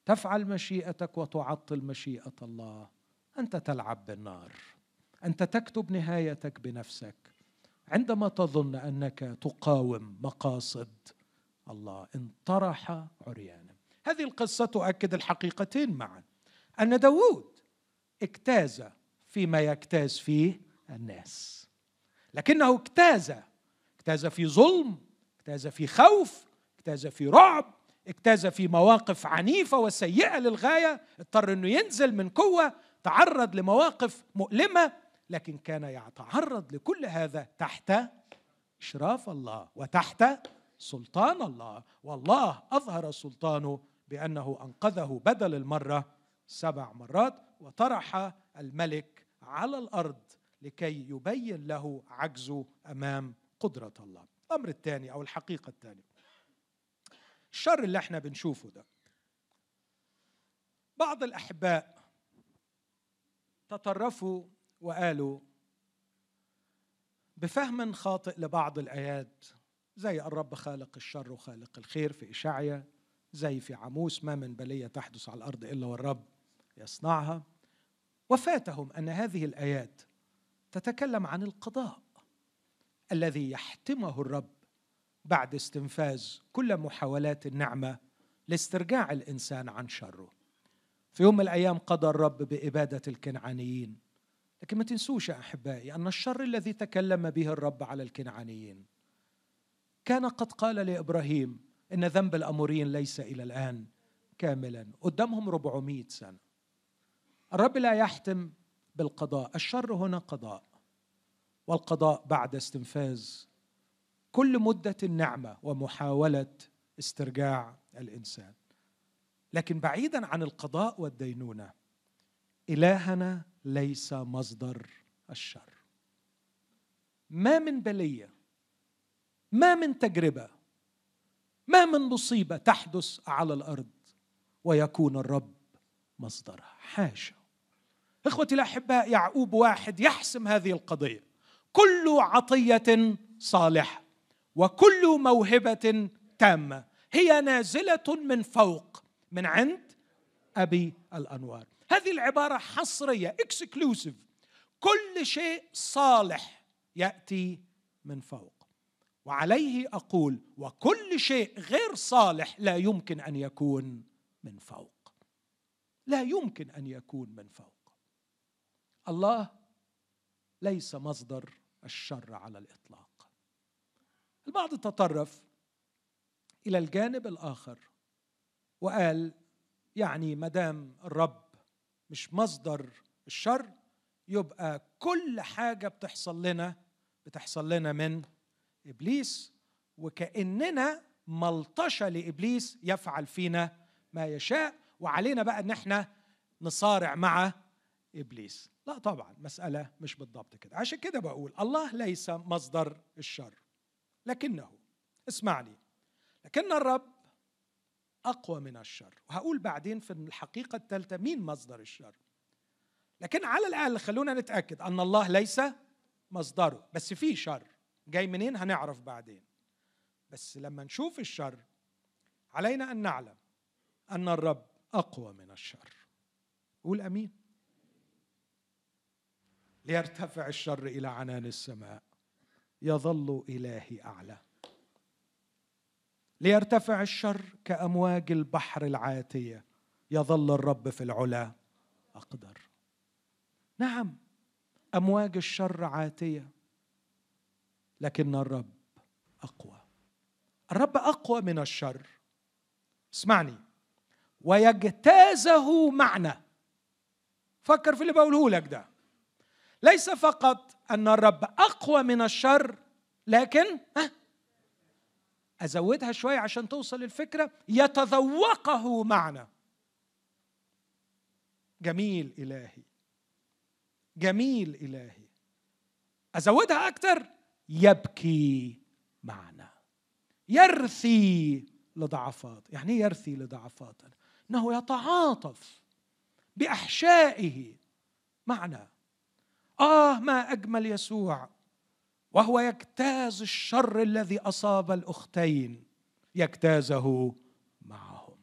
تفعل مشيئتك وتعطل مشيئة الله أنت تلعب بالنار. أنت تكتب نهايتك بنفسك. عندما تظن أنك تقاوم مقاصد الله انطرح عريانا. هذه القصة تؤكد الحقيقتين معا. أن داود اجتاز فيما يجتاز فيه الناس. لكنه اجتاز اجتاز في ظلم اجتاز في خوف اجتاز في رعب اجتاز في مواقف عنيفة وسيئة للغاية اضطر إنه ينزل من كوة تعرض لمواقف مؤلمة لكن كان يتعرض لكل هذا تحت إشراف الله وتحت سلطان الله. والله أظهر سلطانه بأنه أنقذه بدل المرة سبع مرات وطرح الملك على الأرض لكي يبين له عجزه أمام قدرة الله. الأمر الثاني أو الحقيقة الثانية. الشر اللي إحنا بنشوفه ده. بعض الأحباء تطرفوا وقالوا بفهم خاطئ لبعض الآيات زي الرب خالق الشر وخالق الخير في إشعيا زي في عموس ما من بلية تحدث على الأرض إلا والرب يصنعها. وفاتهم أن هذه الآيات تتكلم عن القضاء الذي يحتمه الرب بعد استنفاذ كل محاولات النعمة لاسترجاع الإنسان عن شره. في يوم من الأيام قضى الرب بإبادة الكنعانيين. لكن ما تنسوش يا أحبائي أن الشر الذي تكلم به الرب على الكنعانيين. كان قد قال لإبراهيم إن ذنب الأموريين ليس إلى الآن كاملا قدامهم 400 سنة. الرب لا يحتم بالقضاء الشر هنا قضاء. والقضاء بعد استنفاذ كل مدة النعمة ومحاولة استرجاع الإنسان. لكن بعيدا عن القضاء والدينونة إلهنا ليس مصدر الشر. ما من بلية ما من تجربة ما من مصيبة تحدث على الأرض ويكون الرب مصدرها. حاشا. إخوتي الأحباء يعقوب واحد يحسم هذه القضية. كل عطية صالحة. وكل موهبة تامة. هي نازلة من فوق من عند أبي الأنوار. هذه العبارة حصرية اكسكلوسيف كل شيء صالح يأتي من فوق. وعليه أقول وكل شيء غير صالح لا يمكن أن يكون من فوق. لا يمكن أن يكون من فوق. الله ليس مصدر الشر على الإطلاق. البعض تطرف إلى الجانب الآخر وقال يعني ما دام الرب مش مصدر الشر يبقى كل حاجة بتحصل لنا بتحصل لنا من إبليس وكأننا ملطشة لإبليس يفعل فينا ما يشاء وعلينا بقى إن إحنا نصارع مع إبليس. لا طبعا مسألة مش بالضبط كده. عشان كده بقول الله ليس مصدر الشر. لكنه اسمعني لكن الرب أقوى من الشر. وهقول بعدين في الحقيقة الثالثة مين مصدر الشر. لكن على الأقل خلونا نتأكد أن الله ليس مصدره. بس في شر. جاي منين؟ هنعرف بعدين. بس لما نشوف الشر علينا أن نعلم أن الرب أقوى من الشر. قول آمين. ليرتفع الشر إلى عنان السماء. يظل إلهي أعلى. ليرتفع الشر كأمواج البحر العاتية. يظل الرب في العلا أقدر. نعم أمواج الشر عاتية لكن الرب أقوى. الرب أقوى من الشر. اسمعني. ويجتازه معنا فكر في اللي بقوله لك ده. ليس فقط أن الرب أقوى من الشر لكن ها؟ أزودها شوية عشان توصل الفكرة يتذوقه معنا. جميل إلهي. جميل إلهي. أزودها أكتر. يبكي معنا. يرثي لضعفات. يعني إيه يرثي لضعفاتنا إنه يتعاطف بأحشائه معنا. آه ما أجمل يسوع وهو يجتاز الشر الذي أصاب الأختين. يجتازه معهم.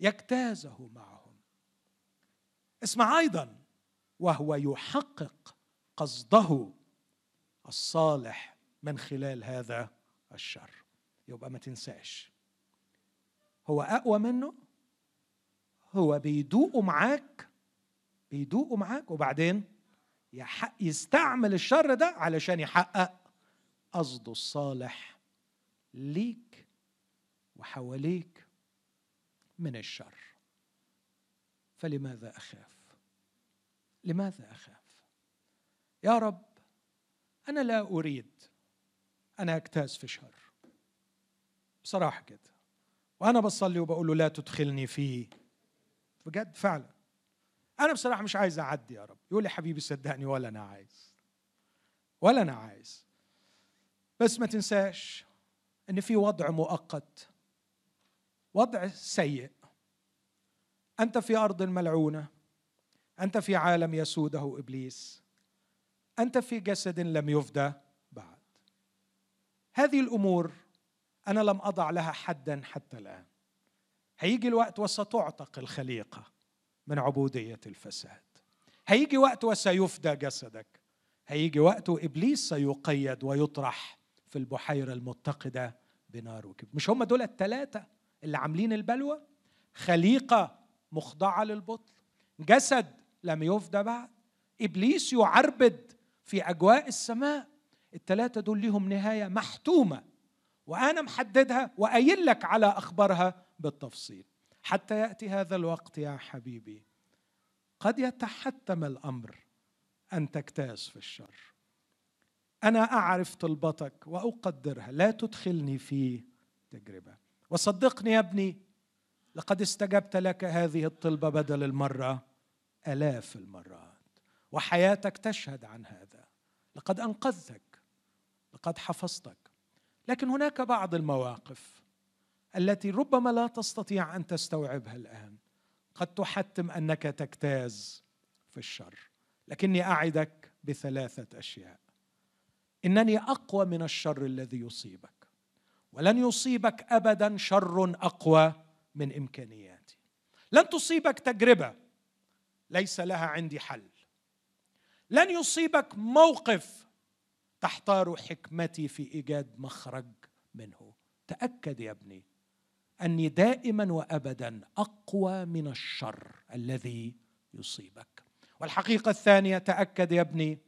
يجتازه معهم. اسمع أيضا وهو يحقق قصده الصالح من خلال هذا الشر. يبقى ما تنساش. هو أقوى منه؟ هو بيدوقه معاك بيدوقه معاك وبعدين يستعمل الشر ده علشان يحقق قصده الصالح ليك وحواليك من الشر. فلماذا أخاف؟ لماذا أخاف؟ يا رب أنا لا أريد أن أجتاز في شر. بصراحة كده. وأنا بصلي وبقول له لا تدخلني فيه. بجد فعلا. أنا بصراحة مش عايز أعدي يا رب. يقول لي حبيبي صدقني ولا أنا عايز. ولا أنا عايز. بس ما تنساش إن في وضع مؤقت. وضع سيء. أنت في أرض ملعونة. أنت في عالم يسوده إبليس. أنت في جسد لم يفدى بعد. هذه الأمور أنا لم أضع لها حدا حتى الآن. هيجي الوقت وستعتق الخليقة. من عبودية الفساد. هيجي وقت وسيفدى جسدك. هيجي وقت وابليس سيقيد ويطرح في البحيرة المتقدة بنار وكبر. مش هم دول الثلاثه اللي عاملين البلوى؟ خليقة مخضعة للبطل جسد لم يفدى بعد إبليس يعربد في أجواء السماء. الثلاثه دول لهم نهاية محتومة وأنا محددها وقايل لك على أخبارها بالتفصيل. حتى يأتي هذا الوقت يا حبيبي. قد يتحتم الأمر أن تجتاز في الشر. أنا أعرف طلبتك وأقدرها. لا تدخلني في تجربة. وصدقني يا ابني لقد استجبت لك هذه الطلبة بدل المرة. آلاف المرات. وحياتك تشهد عن هذا. لقد أنقذتك. لقد حفظتك. لكن هناك بعض المواقف. التي ربما لا تستطيع أن تستوعبها الآن. قد تحتم أنك تجتاز في الشر لكني أعدك بثلاثة أشياء. إنني أقوى من الشر الذي يصيبك ولن يصيبك ابدا شر أقوى من إمكانياتي. لن تصيبك تجربة ليس لها عندي حل. لن يصيبك موقف تحتار حكمتي في إيجاد مخرج منه. تأكد يا ابني أني دائما وابدا أقوى من الشر الذي يصيبك. والحقيقة الثانية تأكد يا ابني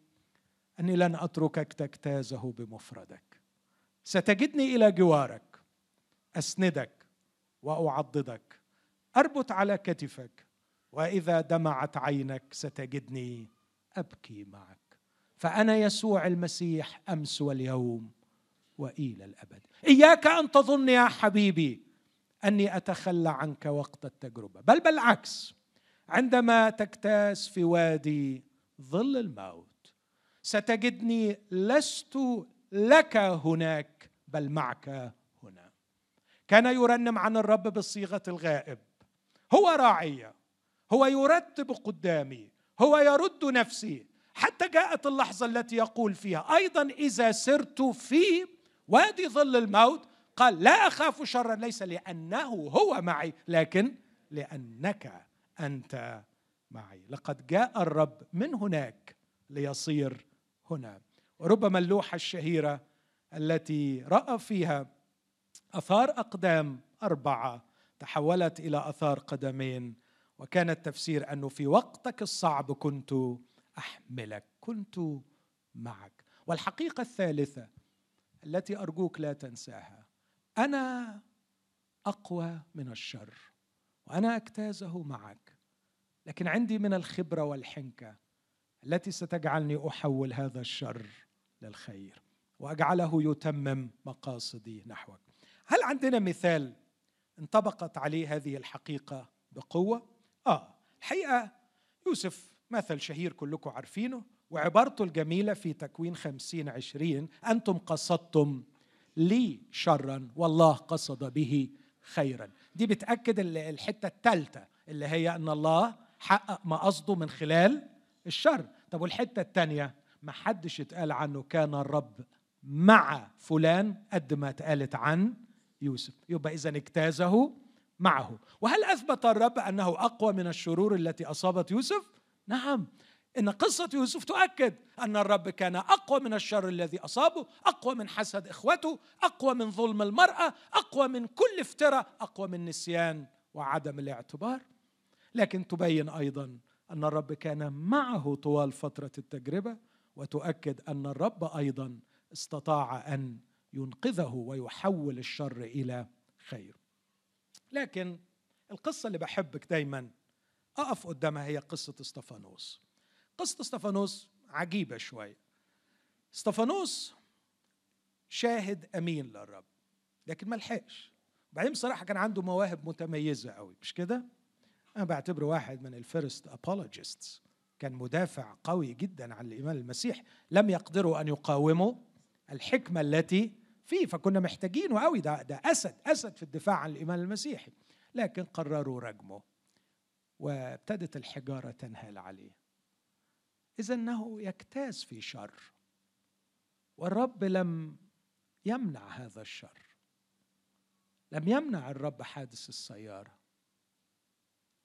أني لن أتركك تجتازه بمفردك. ستجدني إلى جوارك أسندك وأعضدك أربط على كتفك وإذا دمعت عينك ستجدني أبكي معك. فأنا يسوع المسيح أمس واليوم وإلى الأبد. إياك أن تظن يا حبيبي أني أتخلى عنك وقت التجربة. بل بالعكس عندما تكتاس في وادي ظل الموت ستجدني لست لك هناك بل معك هنا. كان يرنم عن الرب بالصيغه الغائب. هو راعي هو يرتب قدامي هو يرد نفسي. حتى جاءت اللحظة التي يقول فيها أيضا إذا سرت في وادي ظل الموت قال لا أخاف شرا ليس لأنه هو معي لكن لأنك أنت معي. لقد جاء الرب من هناك ليصير هنا. وربما اللوحة الشهيرة التي رأى فيها أثار أقدام أربعة تحولت إلى أثار قدمين وكان التفسير أنه في وقتك الصعب كنت أحملك كنت معك. والحقيقة الثالثة التي أرجوك لا تنساها أنا أقوى من الشر وأنا أجتازه معك لكن عندي من الخبرة والحنكة التي ستجعلني أحول هذا الشر للخير وأجعله يتمم مقاصدي نحوك. هل عندنا مثال انطبقت عليه هذه الحقيقة بقوة؟ آه الحقيقة يوسف مثل شهير كلكم عارفينه وعبارته الجميلة في تكوين خمسين عشرين أنتم قصدتم لي شرا والله قصد به خيرا. دي بتأكد الحتة الثالثة اللي هي أن الله حقق ما قصده من خلال الشر. طب والحتة الثانية ما حدش اتقال عنه كان الرب مع فلان قد ما اتقالت عن يوسف. يبقى إذا اجتازه معه. وهل أثبت الرب أنه أقوى من الشرور التي أصابت يوسف؟ نعم. إن قصة يوسف تؤكد أن الرب كان أقوى من الشر الذي أصابه أقوى من حسد إخوته أقوى من ظلم المرأة أقوى من كل افتراء أقوى من نسيان وعدم الاعتبار. لكن تبين أيضا أن الرب كان معه طوال فترة التجربة وتؤكد أن الرب أيضا استطاع أن ينقذه ويحول الشر إلى خير. لكن القصة اللي بحبك دايما أقف قدامها هي قصة إستفانوس. قصة استفانوس عجيبة شوية. استفانوس شاهد أمين للرب لكن ما لحقش. بعدين بصراحة كان عنده مواهب متميزة قوي مش كده؟ أنا بعتبره واحد من ال first apologists كان مدافع قوي جدا عن الإيمان المسيح لم يقدروا أن يقاوموا الحكمة التي فيه فكنا محتاجينه قوي. ده ده أسد أسد في الدفاع عن الإيمان المسيحي. لكن قرروا رجمه وابتدت الحجارة تنهال عليه. إذا إنه يجتاز في شر. والرب لم يمنع هذا الشر. لم يمنع الرب حادث السيارة.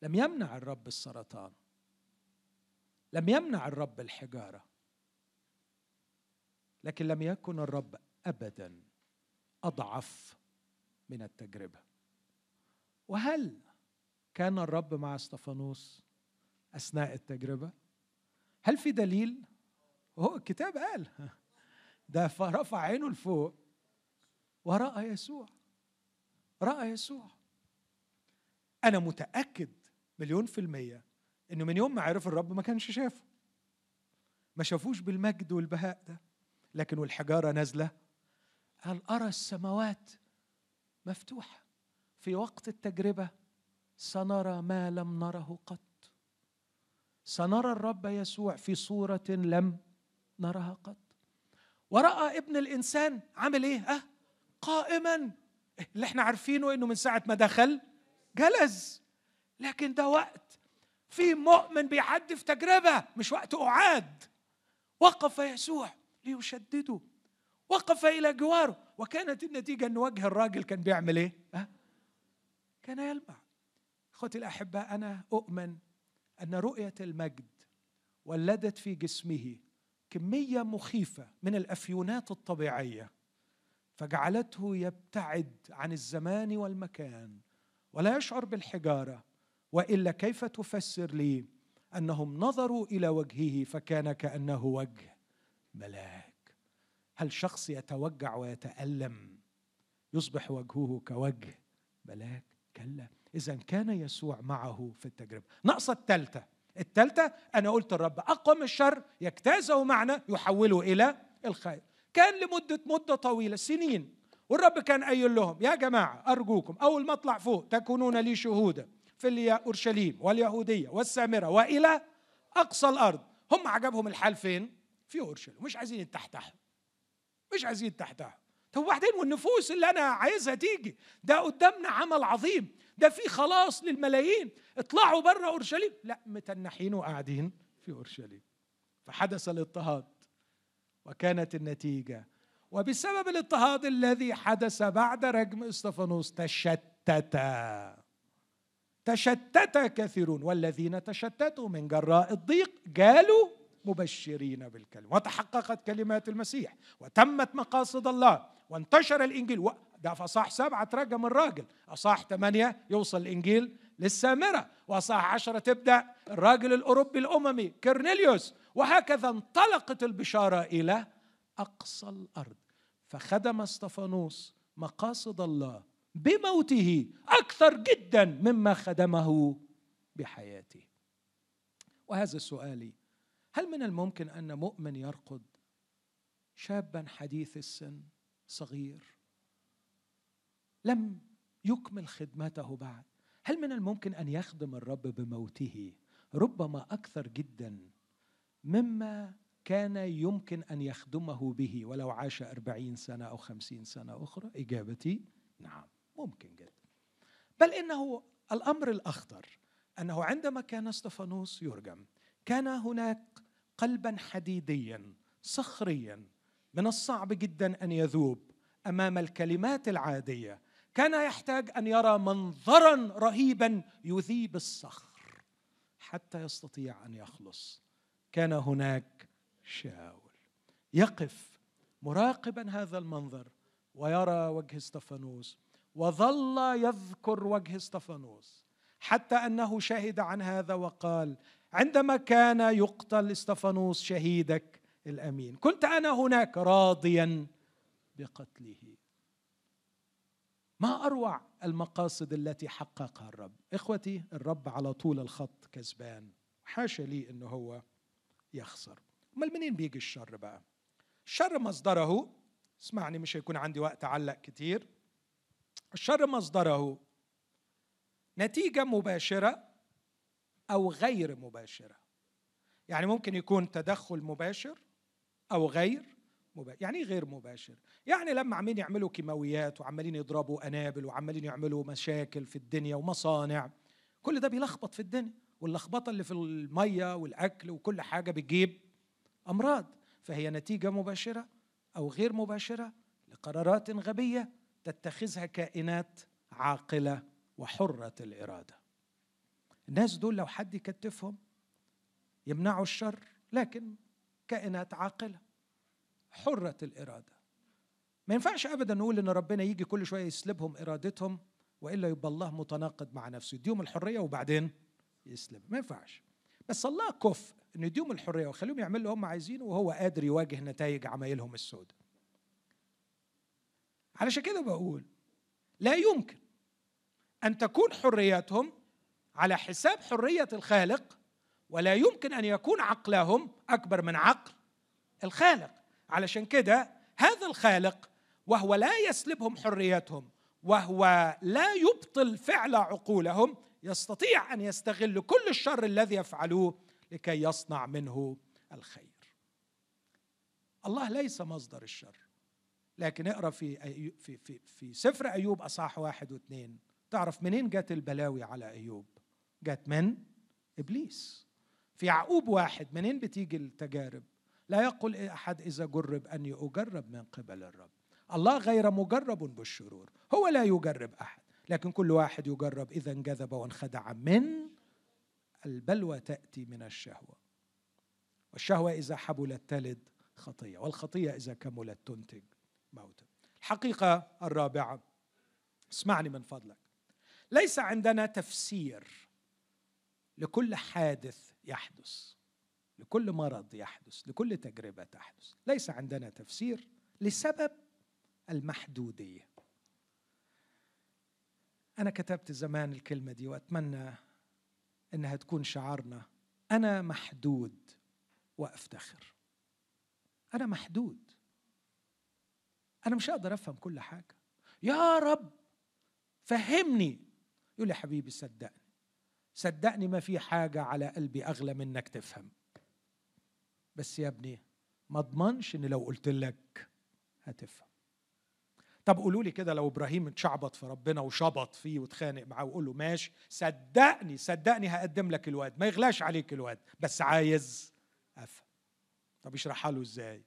لم يمنع الرب السرطان. لم يمنع الرب الحجارة. لكن لم يكن الرب ابدا أضعف من التجربة. وهل كان الرب مع إستفانوس أثناء التجربة؟ هل في دليل؟ هو الكتاب قال. ده فرفع عينه لفوق وراى يسوع. راى يسوع. أنا متأكد مليون في المية إنه من يوم ما عرف الرب ما كانش شافه. ما شافوش بالمجد والبهاء ده. لكن والحجارة نازلة قال أرى السماوات مفتوحة. في وقت التجربة سنرى ما لم نره قط. سنرى الرب يسوع في صورة لم نرها قط. ورأى ابن الإنسان عامل إيه؟ أه؟ قائما. اللي إحنا عارفينه إنه من ساعة ما دخل جلس. لكن ده وقت في مؤمن بيعدي في تجربة مش وقت أعاد. وقف يسوع ليشدده. وقف إلى جواره. وكانت النتيجة إن وجه الراجل كان بيعمل إيه؟ أه؟ كان يلمع. أخوتي الاحباء أنا أؤمن أن رؤية المجد ولدت في جسمه كمية مخيفة من الأفيونات الطبيعية فجعلته يبتعد عن الزمان والمكان ولا يشعر بالحجارة وإلا كيف تفسر لي أنهم نظروا إلى وجهه فكان كأنه وجه ملاك؟ هل شخص يتوجع ويتألم يصبح وجهه كوجه ملاك؟ كلا. إذا كان يسوع معه في التجربة. ناقصه الثالثه الثالثه أنا قلت الرب من الشر يجتازه معنا يحوله إلى الخير. كان لمدة مدة طويلة سنين. والرب كان قايل لهم يا جماعة أرجوكم أول ما أطلع فوق تكونون لي شهودا في أورشليم واليهودية والسامرة وإلى أقصى الأرض. هم عجبهم الحال فين؟ في أورشليم. مش عايزين يتحتحوا. مش عايزين يتحتحوا. طب وبعدين والنفوس اللي أنا عايزها تيجي؟ ده قدامنا عمل عظيم. ده في خلاص للملايين. اطلعوا بره أورشليم. لا متنحين وقاعدين في أورشليم. فحدث الاضطهاد وكانت النتيجة. وبسبب الاضطهاد الذي حدث بعد رجم إستفانوس تشتتا تشتت كثيرون. والذين تشتتوا من جراء الضيق قالوا مبشرين بالكلمة. وتحققت كلمات المسيح. وتمت مقاصد الله. وانتشر الإنجيل. و... ده في أصح سبعة ترجم الراجل. أصح ثمانية يوصل الإنجيل للسامرة. وأصح عشرة تبدأ الراجل الأوروبي الأممي كرنيليوس وهكذا انطلقت البشارة إلى أقصى الأرض. فخدم استفانوس مقاصد الله بموته أكثر جدا مما خدمه بحياته. وهذا سؤالي. هل من الممكن أن مؤمن يرقد شابا حديث السن؟ صغير. لم يكمل خدمته بعد. هل من الممكن أن يخدم الرب بموته؟ ربما أكثر جدا مما كان يمكن أن يخدمه به ولو عاش أربعين سنة أو خمسين سنة أخرى. إجابتي نعم ممكن جدا. بل إنه الأمر الأخطر أنه عندما كان استفانوس يرجم كان هناك قلبا حديديا صخريا من الصعب جدا أن يذوب أمام الكلمات العادية. كان يحتاج أن يرى منظرا رهيبا يذيب الصخر حتى يستطيع أن يخلص. كان هناك شاول يقف مراقبا هذا المنظر ويرى وجه استفانوس وظل يذكر وجه استفانوس حتى أنه شهد عن هذا وقال عندما كان يقتل استفانوس شهيدك الأمين. كنت أنا هناك راضيا بقتله. ما أروع المقاصد التي حققها الرب؟ إخوتي الرب على طول الخط كسبان. حاشا لي انه هو يخسر. امال منين بيجي الشر بقى؟ الشر مصدره اسمعني مش هيكون عندي وقت أعلق كتير. الشر مصدره نتيجة مباشرة أو غير مباشرة. يعني ممكن يكون تدخل مباشر أو غير مباشر. يعني إيه غير مباشر؟ يعني لما عمالين يعملوا كيماويات وعمالين يضربوا قنابل وعمالين يعملوا مشاكل في الدنيا ومصانع كل ده بيلخبط في الدنيا واللخبطة اللي في المية والأكل وكل حاجة بتجيب أمراض. فهي نتيجة مباشرة أو غير مباشرة لقرارات غبية تتخذها كائنات عاقلة وحرة الإرادة. الناس دول لو حد يكتفهم يمنعوا الشر لكن كائنات عاقلة. حرة الإرادة. ما ينفعش ابدا نقول إن ربنا يجي كل شوية يسلبهم إرادتهم وإلا يبقى الله متناقض مع نفسه. يديهم الحرية وبعدين يسلب. ما ينفعش. بس الله كف إن يديهم الحرية ويخليهم يعملوا اللي هم عايزينه وهو قادر يواجه نتائج عمايلهم السوداء. علشان كده بقول لا يمكن أن تكون حرياتهم على حساب حرية الخالق ولا يمكن أن يكون عقلهم أكبر من عقل الخالق. علشان كده هذا الخالق وهو لا يسلبهم حريتهم وهو لا يبطل فعل عقولهم يستطيع أن يستغل كل الشر الذي يفعلوه لكي يصنع منه الخير. الله ليس مصدر الشر لكن اقرأ في في في في سفر أيوب أصحاح واحد واثنين. تعرف منين جت البلاوي على أيوب؟ جت من إبليس. في يعقوب واحد منين بتيجي التجارب؟ لا يقول أحد إذا جرب اني اجرب من قبل الرب. الله غير مجرب بالشرور هو لا يجرب أحد لكن كل واحد يجرب إذا انجذب وانخدع من البلوى تأتي من الشهوة. والشهوة إذا حبلت تلد خطية والخطية إذا كملت تنتج موتا الحقيقة الرابعة اسمعني من فضلك. ليس عندنا تفسير لكل حادث يحدث. لكل مرض يحدث لكل تجربة تحدث. ليس عندنا تفسير لسبب المحدودية. أنا كتبت زمان الكلمة دي وأتمنى إنها تكون شعارنا. أنا محدود وأفتخر. أنا محدود. أنا مش هقدر أفهم كل حاجة. يا رب فهمني. يقول لي حبيبي صدقني. صدقني ما في حاجة على قلبي أغلى منك تفهم. بس يا ابني ما اضمنش إن لو قلت لك هتفهم. طب قولوا لي كده لو إبراهيم اتشعبط في ربنا وشبط فيه واتخانق معاه وقول له ماشي صدقني صدقني هقدم لك الواد. ما يغلاش عليك الواد بس عايز أفهم. طب اشرحها له إزاي؟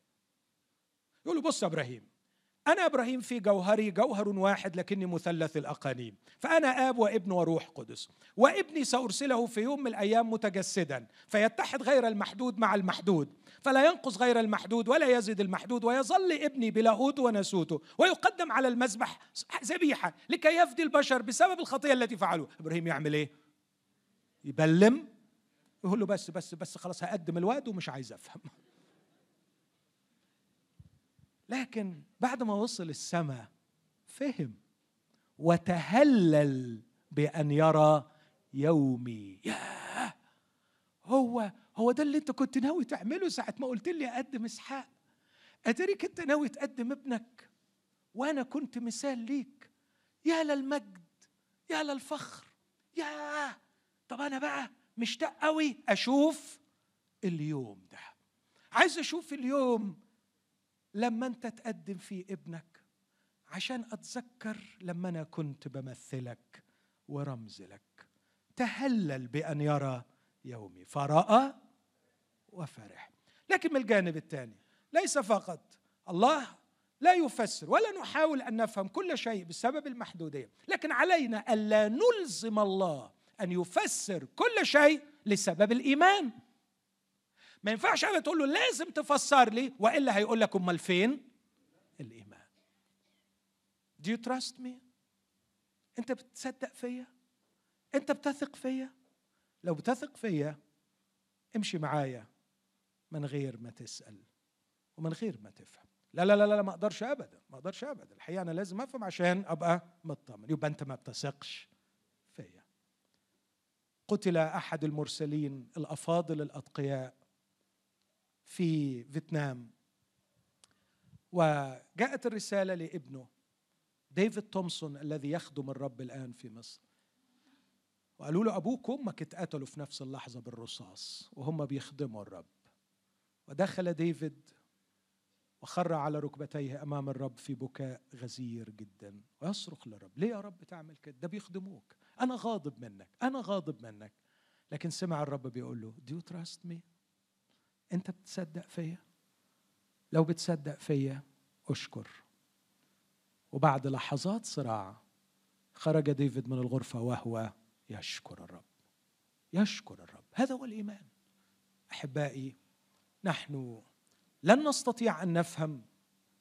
يقول له بص يا إبراهيم أنا إبراهيم في جوهري جوهر واحد لكني مثلث الأقانيم. فأنا آب وابن وروح قدس. وابني سأرسله في يوم من الأيام متجسدا فيتحد غير المحدود مع المحدود. فلا ينقص غير المحدود ولا يزيد المحدود ويظل ابني بلاهوت وناسوته ويقدم على المذبح ذبيحة لكي يفدي البشر بسبب الخطية التي فعلوها إبراهيم يعمل إيه؟ يبلم. يقول له بس بس بس خلاص هقدم الواد ومش عايز أفهم. لكن بعد ما وصل السماء فهم وتهلل بأن يرى يومي. ياه! هو هو ده اللي انت كنت ناوي تعمله ساعة ما قلت لي أقدم إسحاق؟ أدريك أنت ناوي تقدم ابنك وأنا كنت مثال ليك. يا للمجد يا للفخر يا طب أنا بقى مشتاق قوي أشوف اليوم ده. عايز أشوف اليوم لما انت تقدم فيه ابنك عشان أتذكر لما أنا كنت بمثلك ورمز لك تهلل بأن يرى يومي. فرأى وفرح. لكن من الجانب الثاني ليس فقط. الله لا يفسر ولا نحاول أن نفهم كل شيء بسبب المحدودية. لكن علينا ألا نلزم الله أن يفسر كل شيء لسبب الإيمان. ما ينفعش ابدا تقول له لازم تفسر لي وإلا هيقول لك أمال فين؟ الإيمان. Do you trust me? أنت بتصدق فيا؟ أنت بتثق فيا؟ لو بتثق فيا امشي معايا من غير ما تسأل ومن غير ما تفهم. لا لا لا لا ما أقدرش ابدا ما أقدرش ابدا. الحقيقة أنا لازم أفهم عشان أبقى مطمن. يبقى أنت ما بتثقش فيا. قتل أحد المرسلين الأفاضل الأتقياء في فيتنام. وجاءت الرسالة لابنه ديفيد تومسون الذي يخدم الرب الآن في مصر. وقالوا له أبوك وأمك اتقتلوا في نفس اللحظة بالرصاص وهم بيخدموا الرب. ودخل ديفيد وخر على ركبتيه أمام الرب في بكاء غزير جدا. ويصرخ للرب ليه يا رب تعمل كده؟ ده بيخدموك. أنا غاضب منك أنا غاضب منك. لكن سمع الرب بيقول له do you trust me? أنت بتصدق فيا؟ لو بتصدق فيا أشكر. وبعد لحظات صراع خرج ديفيد من الغرفة وهو يشكر الرب. يشكر الرب. هذا هو الإيمان. أحبائي نحن لن نستطيع أن نفهم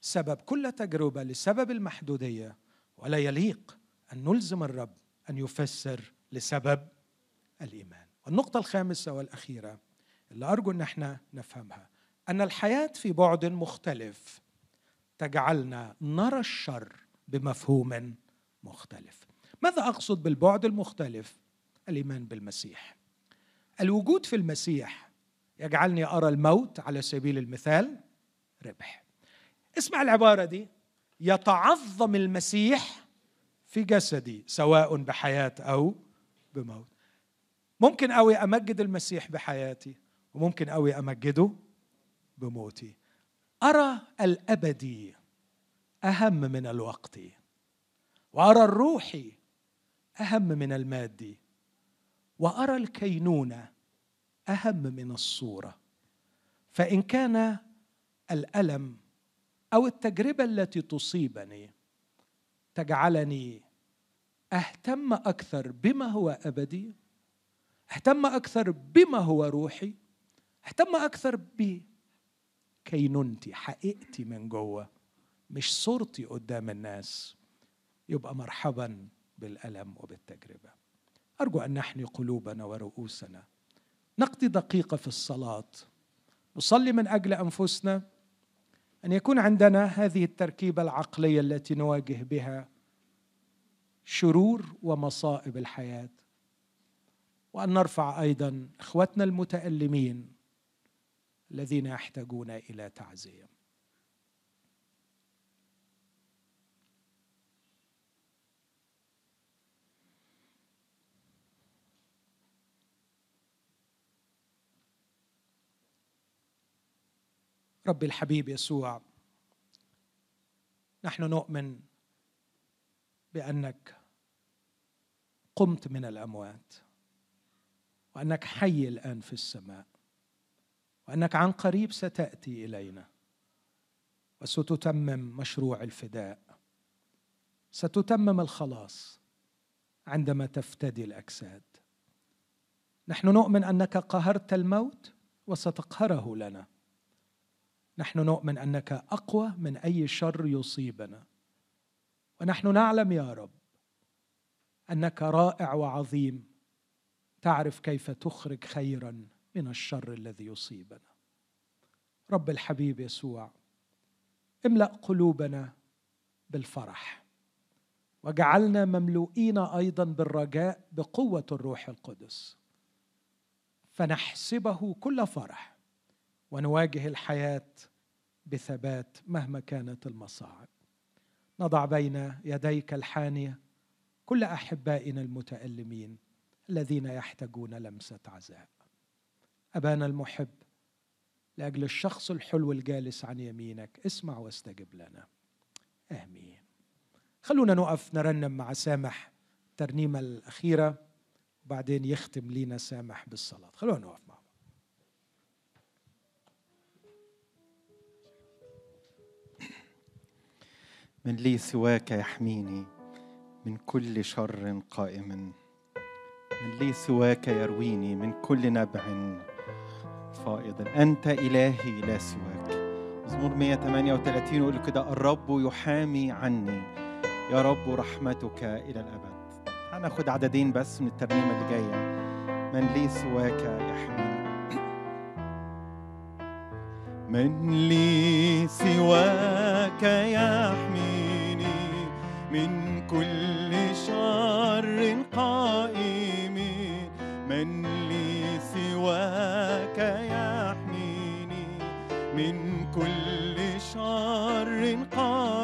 سبب كل تجربة لسبب المحدودية ولا يليق أن نلزم الرب أن يفسر لسبب الإيمان. والنقطة الخامسة والأخيرة اللي أرجو إن إحنا نفهمها. أن الحياة في بعد مختلف. تجعلنا نرى الشر بمفهوم مختلف. ماذا أقصد بالبعد المختلف؟ الإيمان بالمسيح. الوجود في المسيح يجعلني أرى الموت على سبيل المثال ربح. اسمع العبارة دي. يتعظم المسيح في جسدي سواء بحياة أو بموت. ممكن قوي أمجد المسيح بحياتي. وممكن قوي امجده بموتي. أرى الابدي أهم من الوقتي وأرى الروحي أهم من المادي وأرى الكينونه أهم من الصورة. فإن كان الألم أو التجربة التي تصيبني تجعلني أهتم أكثر بما هو أبدي أهتم أكثر بما هو روحي اهتم أكثر بكينونتي حقيقتي من جوه مش صورتي قدام الناس. يبقى مرحبا بالألم وبالتجربة. أرجو أن نحني قلوبنا ورؤوسنا. نقضي دقيقة في الصلاة. نصلي من أجل أنفسنا. أن يكون عندنا هذه التركيبة العقلية التي نواجه بها شرور ومصائب الحياة. وأن نرفع أيضا إخوتنا المتألمين الذين يحتاجون إلى تعزيه ربي الحبيب يسوع نحن نؤمن بأنك قمت من الأموات وأنك حي الآن في السماء. وأنك عن قريب ستأتي إلينا وستتمم مشروع الفداء. ستتمم الخلاص عندما تفتدي الأجساد. نحن نؤمن أنك قهرت الموت وستقهره لنا. نحن نؤمن أنك أقوى من أي شر يصيبنا. ونحن نعلم يا رب أنك رائع وعظيم. تعرف كيف تخرج خيرا. من الشر الذي يصيبنا. رب الحبيب يسوع املأ قلوبنا بالفرح وجعلنا مملوئين أيضا بالرجاء بقوة الروح القدس. فنحسبه كل فرح ونواجه الحياة بثبات مهما كانت المصاعب. نضع بين يديك الحانية كل أحبائنا المتألمين الذين يحتاجون لمسة عزاء. أبانا المحب لأجل الشخص الحلو الجالس عن يمينك. اسمع واستجب لنا. آمين. خلونا نقف نرنم مع سامح الترنيمة الأخيرة وبعدين يختم لينا سامح بالصلاة. خلونا نقف مع من لي سواك يحميني من كل شر قائم. من لي سواك يرويني من كل نبع. فائض أنت إلهي لا سواك. مزمور 138 يقول كده الرب يحامي عني. يا رب رحمتك إلى الأبد. هناخد عددين بس من الترنيمة اللي جاية. من لي سواك يحميني. من لي سواك يحميني. من كل كل شر قائم